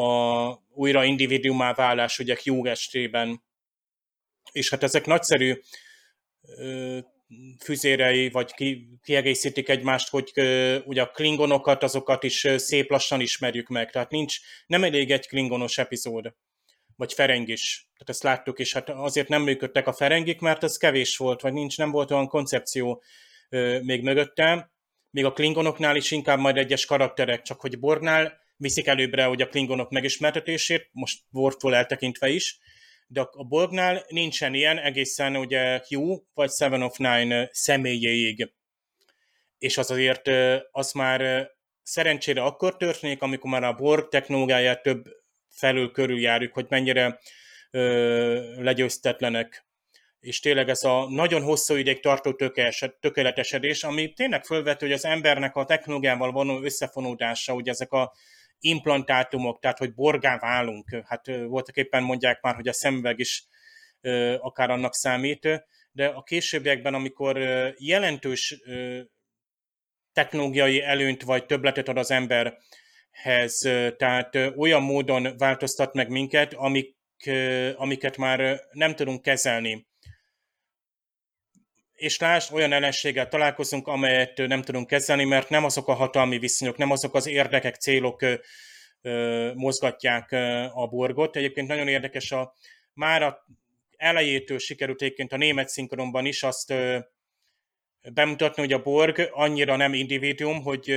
D: a újra individuumá válás ugye Hugh estében. És hát ezek nagyszerű ö, füzérei, vagy ki, kiegészítik egymást, hogy ö, ugye a klingonokat, azokat is szép lassan ismerjük meg. Tehát nincs, nem elég egy klingonos epizód, vagy ferengis. Tehát ezt láttuk, és hát azért nem működtek a ferengik, mert ez kevés volt, vagy nincs, nem volt olyan koncepció még mögöttem, még a klingonoknál is inkább majd egyes karakterek, csak hogy Borgnál viszik előbbre, hogy a klingonok megismertetését, most Worftól eltekintve is, de a Borgnál nincsen ilyen egészen ugye Q vagy Seven of Nine személyéig. És az azért az már szerencsére akkor történik, amikor már a Borg technológiáját több felül körüljárjuk, hogy mennyire ö, legyőztetlenek. És tényleg ez a nagyon hosszú ideig tartó tökéletesedés, ami tényleg fölvető, hogy az embernek a technológiával való összefonódása, ugye ezek a implantátumok, tehát hogy borgá válunk, hát voltak éppen mondják már, hogy a szemüveg is akár annak számít, de a későbbiekben, amikor jelentős technológiai előnyt vagy többletet ad az emberhez, tehát olyan módon változtat meg minket, amik, amiket már nem tudunk kezelni. És lásd, olyan ellenséggel találkozunk, amelyet nem tudunk kezelni, mert nem azok a hatalmi viszonyok, nem azok az érdekek, célok mozgatják a borgot. Egyébként nagyon érdekes, a, már a elejétől sikerült egyébként a német szinkronban is azt bemutatni, hogy a Borg annyira nem individuum, hogy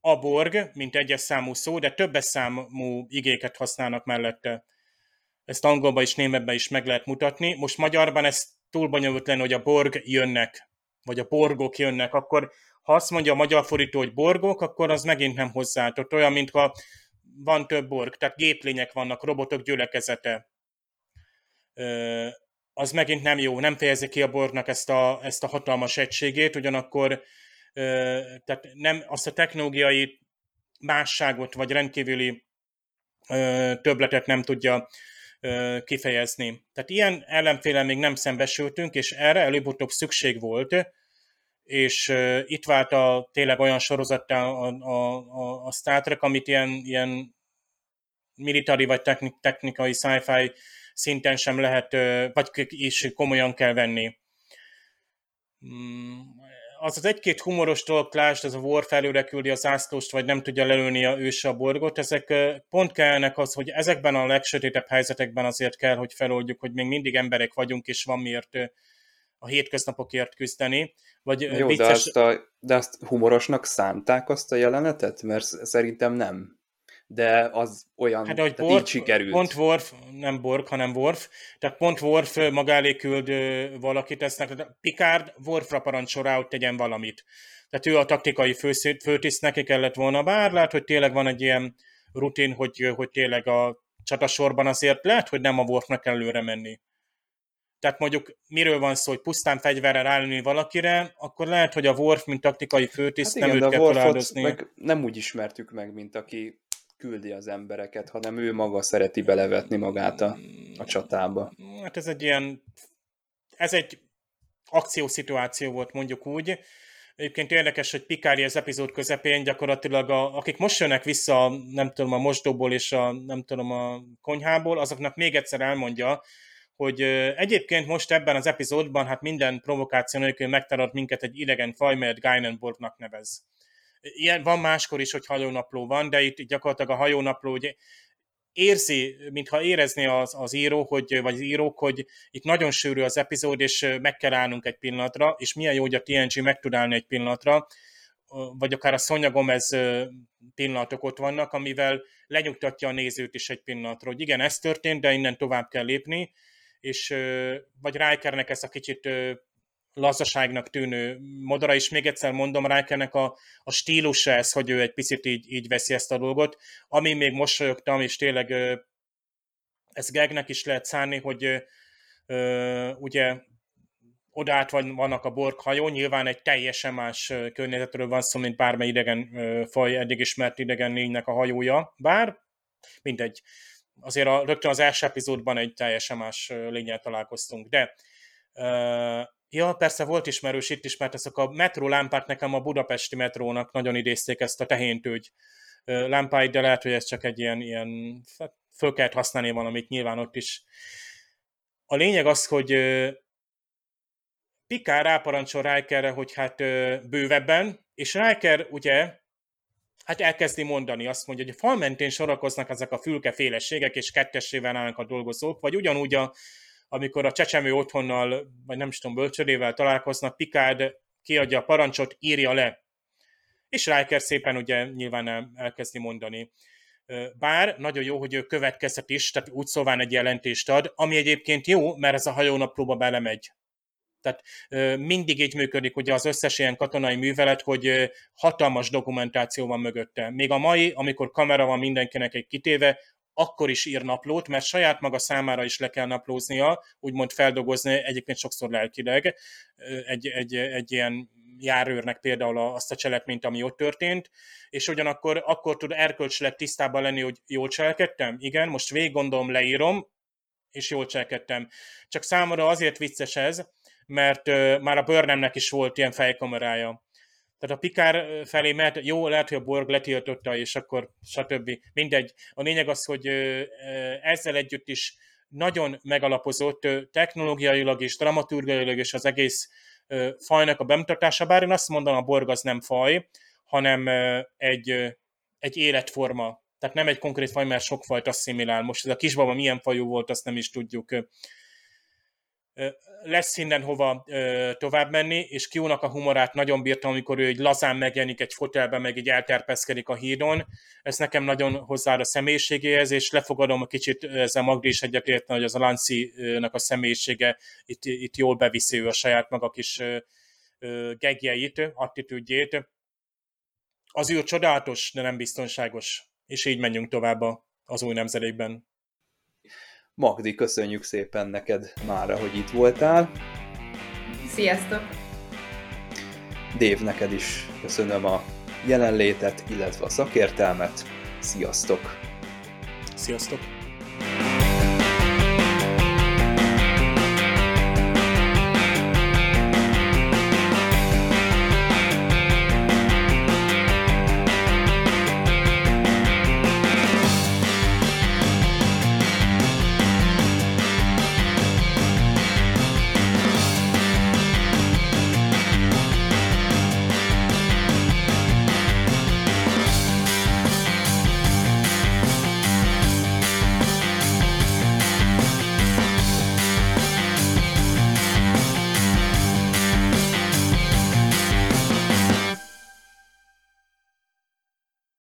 D: a Borg, mint egyes számú szó, de többes számú igéket használnak mellette. Ezt angolban és németben is meg lehet mutatni. Most magyarban ez túl bonyolult lenne, hogy a Borg jönnek, vagy a borgok jönnek, akkor ha azt mondja a magyar fordító, hogy borgok, akkor az megint nem hozzáadott. Olyan, mint ha van több borg, tehát géplények vannak, robotok gyülekezete. Az megint nem jó, nem fejezi ki a borgnak ezt a, ezt a hatalmas egységét, ugyanakkor tehát nem azt a technológiai másságot, vagy rendkívüli többletet nem tudja kifejezni. Tehát ilyen ellenféle még nem szembesültünk, és erre előbb-utóbb szükség volt, és itt vált a tényleg olyan sorozattá a, a, a, a Star Trek, amit ilyen, ilyen military vagy technikai sci-fi szinten sem lehet, vagy is komolyan kell venni. Az az egy-két humoros dolog, lásd, az a Worf előre küldi az ászlóst, vagy nem tudja lelőni a őse a borgot, ezek pont kellene az, hogy ezekben a legsötétebb helyzetekben azért kell, hogy feloldjuk, hogy még mindig emberek vagyunk, és van miért a hétköznapokért küzdeni. Vagy
B: Jó, vicces... de, azt a, de azt humorosnak szánták azt a jelenetet? Mert szerintem nem de az olyan, hát, hogy Borg, így sikerült.
D: Pont Worf, nem Borg, hanem Worf, tehát pont Worf maga elé küld valakit, ezt Picard Worfra parancsol rá, hogy tegyen valamit. Tehát ő a taktikai főtiszt, neki kellett volna, bár lehet, hogy tényleg van egy ilyen rutin, hogy, hogy tényleg a csatasorban azért lehet, hogy nem a Worfnak kell előre menni. Tehát mondjuk miről van szó, hogy pusztán fegyverrel állni valakire, akkor lehet, hogy a Worf, mint taktikai főtiszt hát igen, nem őt kell
B: meg nem úgy ismertük meg, mint aki küldi az embereket, hanem ő maga szereti belevetni magát a, a csatába.
D: Hát ez egy ilyen, ez egy akciószituáció volt mondjuk úgy. Egyébként érdekes, hogy Pikári az epizód közepén gyakorlatilag, a, akik most jönnek vissza, nem tudom, a mosdóból és a, nem tudom, a konyhából, azoknak még egyszer elmondja, hogy egyébként most ebben az epizódban hát minden provokáció nélkül megtalált minket egy idegen faj, melyet Geinenborgnak nevez. Ilyen van máskor is, hogy hajónapló van, de itt gyakorlatilag a hajónapló ugye érzi, mintha érezné az, az író, hogy, vagy az írók, hogy itt nagyon sűrű az epizód, és meg kell állnunk egy pillanatra, és milyen jó, hogy a TNG meg tud állni egy pillanatra, vagy akár a Sonja Gomez pillanatok ott vannak, amivel lenyugtatja a nézőt is egy pillanatra, hogy igen, ez történt, de innen tovább kell lépni, és vagy Rikernek ezt a kicsit lazaságnak tűnő modora, és még egyszer mondom, Rikernek a, a stílusa ez, hogy ő egy picit így, így veszi ezt a dolgot, ami még mosolyogtam, és tényleg ez Gegnek is lehet szánni, hogy ugye odát van, vannak a Borg hajó, nyilván egy teljesen más környezetről van szó, mint bármely idegen faj, eddig ismert idegen lénynek a hajója, bár mindegy. Azért a, rögtön az első epizódban egy teljesen más lényel találkoztunk, de Ja, persze volt ismerős itt is, mert ezek a metró lámpák nekem a budapesti metrónak nagyon idézték ezt a tehéntőgy lámpáit, de lehet, hogy ez csak egy ilyen, ilyen hát föl kellett használni valamit nyilván ott is. A lényeg az, hogy Pikár ráparancsol Rikerre, hogy hát bővebben, és Riker ugye hát elkezdi mondani, azt mondja, hogy a fal mentén sorakoznak ezek a fülkeféleségek, és kettessével állnak a dolgozók, vagy ugyanúgy a amikor a csecsemő otthonnal, vagy nem is tudom, bölcsödével találkoznak, Picard kiadja a parancsot, írja le. És Riker szépen ugye nyilván elkezdi mondani. Bár nagyon jó, hogy ő következhet is, tehát úgy szóván egy jelentést ad, ami egyébként jó, mert ez a hajónaplóba belemegy. Tehát mindig így működik ugye az összes ilyen katonai művelet, hogy hatalmas dokumentáció van mögötte. Még a mai, amikor kamera van mindenkinek egy kitéve, akkor is ír naplót, mert saját maga számára is le kell naplóznia, úgymond feldolgozni, egyébként sokszor lelkileg, egy, egy, egy ilyen járőrnek például azt a cselekményt, ami ott történt, és ugyanakkor akkor tud erkölcsileg tisztában lenni, hogy jól cselekedtem? Igen, most végig gondolom, leírom, és jól cselekedtem. Csak számomra azért vicces ez, mert már a Burnhamnek is volt ilyen fejkamerája. Tehát a Pikár felé mert jó, lehet, hogy a Borg letiltotta, és akkor stb. Mindegy. A lényeg az, hogy ezzel együtt is nagyon megalapozott technológiailag és dramaturgiailag és az egész fajnak a bemutatása, bár én azt mondanám, a Borg az nem faj, hanem egy, egy életforma. Tehát nem egy konkrét faj, mert sok fajt asszimilál. Most ez a kisbaba milyen fajú volt, azt nem is tudjuk lesz hova tovább menni, és Kiónak a humorát nagyon bírtam, amikor ő egy lazán megjelenik egy fotelben, meg így elterpeszkedik a hídon. Ez nekem nagyon hozzá a személyiségéhez, és lefogadom a kicsit ezzel Magdi is egyetérteni, hogy az a Lanci-nak a személyisége itt, itt jól beviszi ő a saját maga kis gegjeit, attitűdjét. Az űr csodálatos, de nem biztonságos. És így menjünk tovább az új nemzedékben.
B: Magdi, köszönjük szépen neked mára, hogy itt voltál.
C: Sziasztok!
B: Dév, neked is köszönöm a jelenlétet, illetve a szakértelmet. Sziasztok!
D: Sziasztok!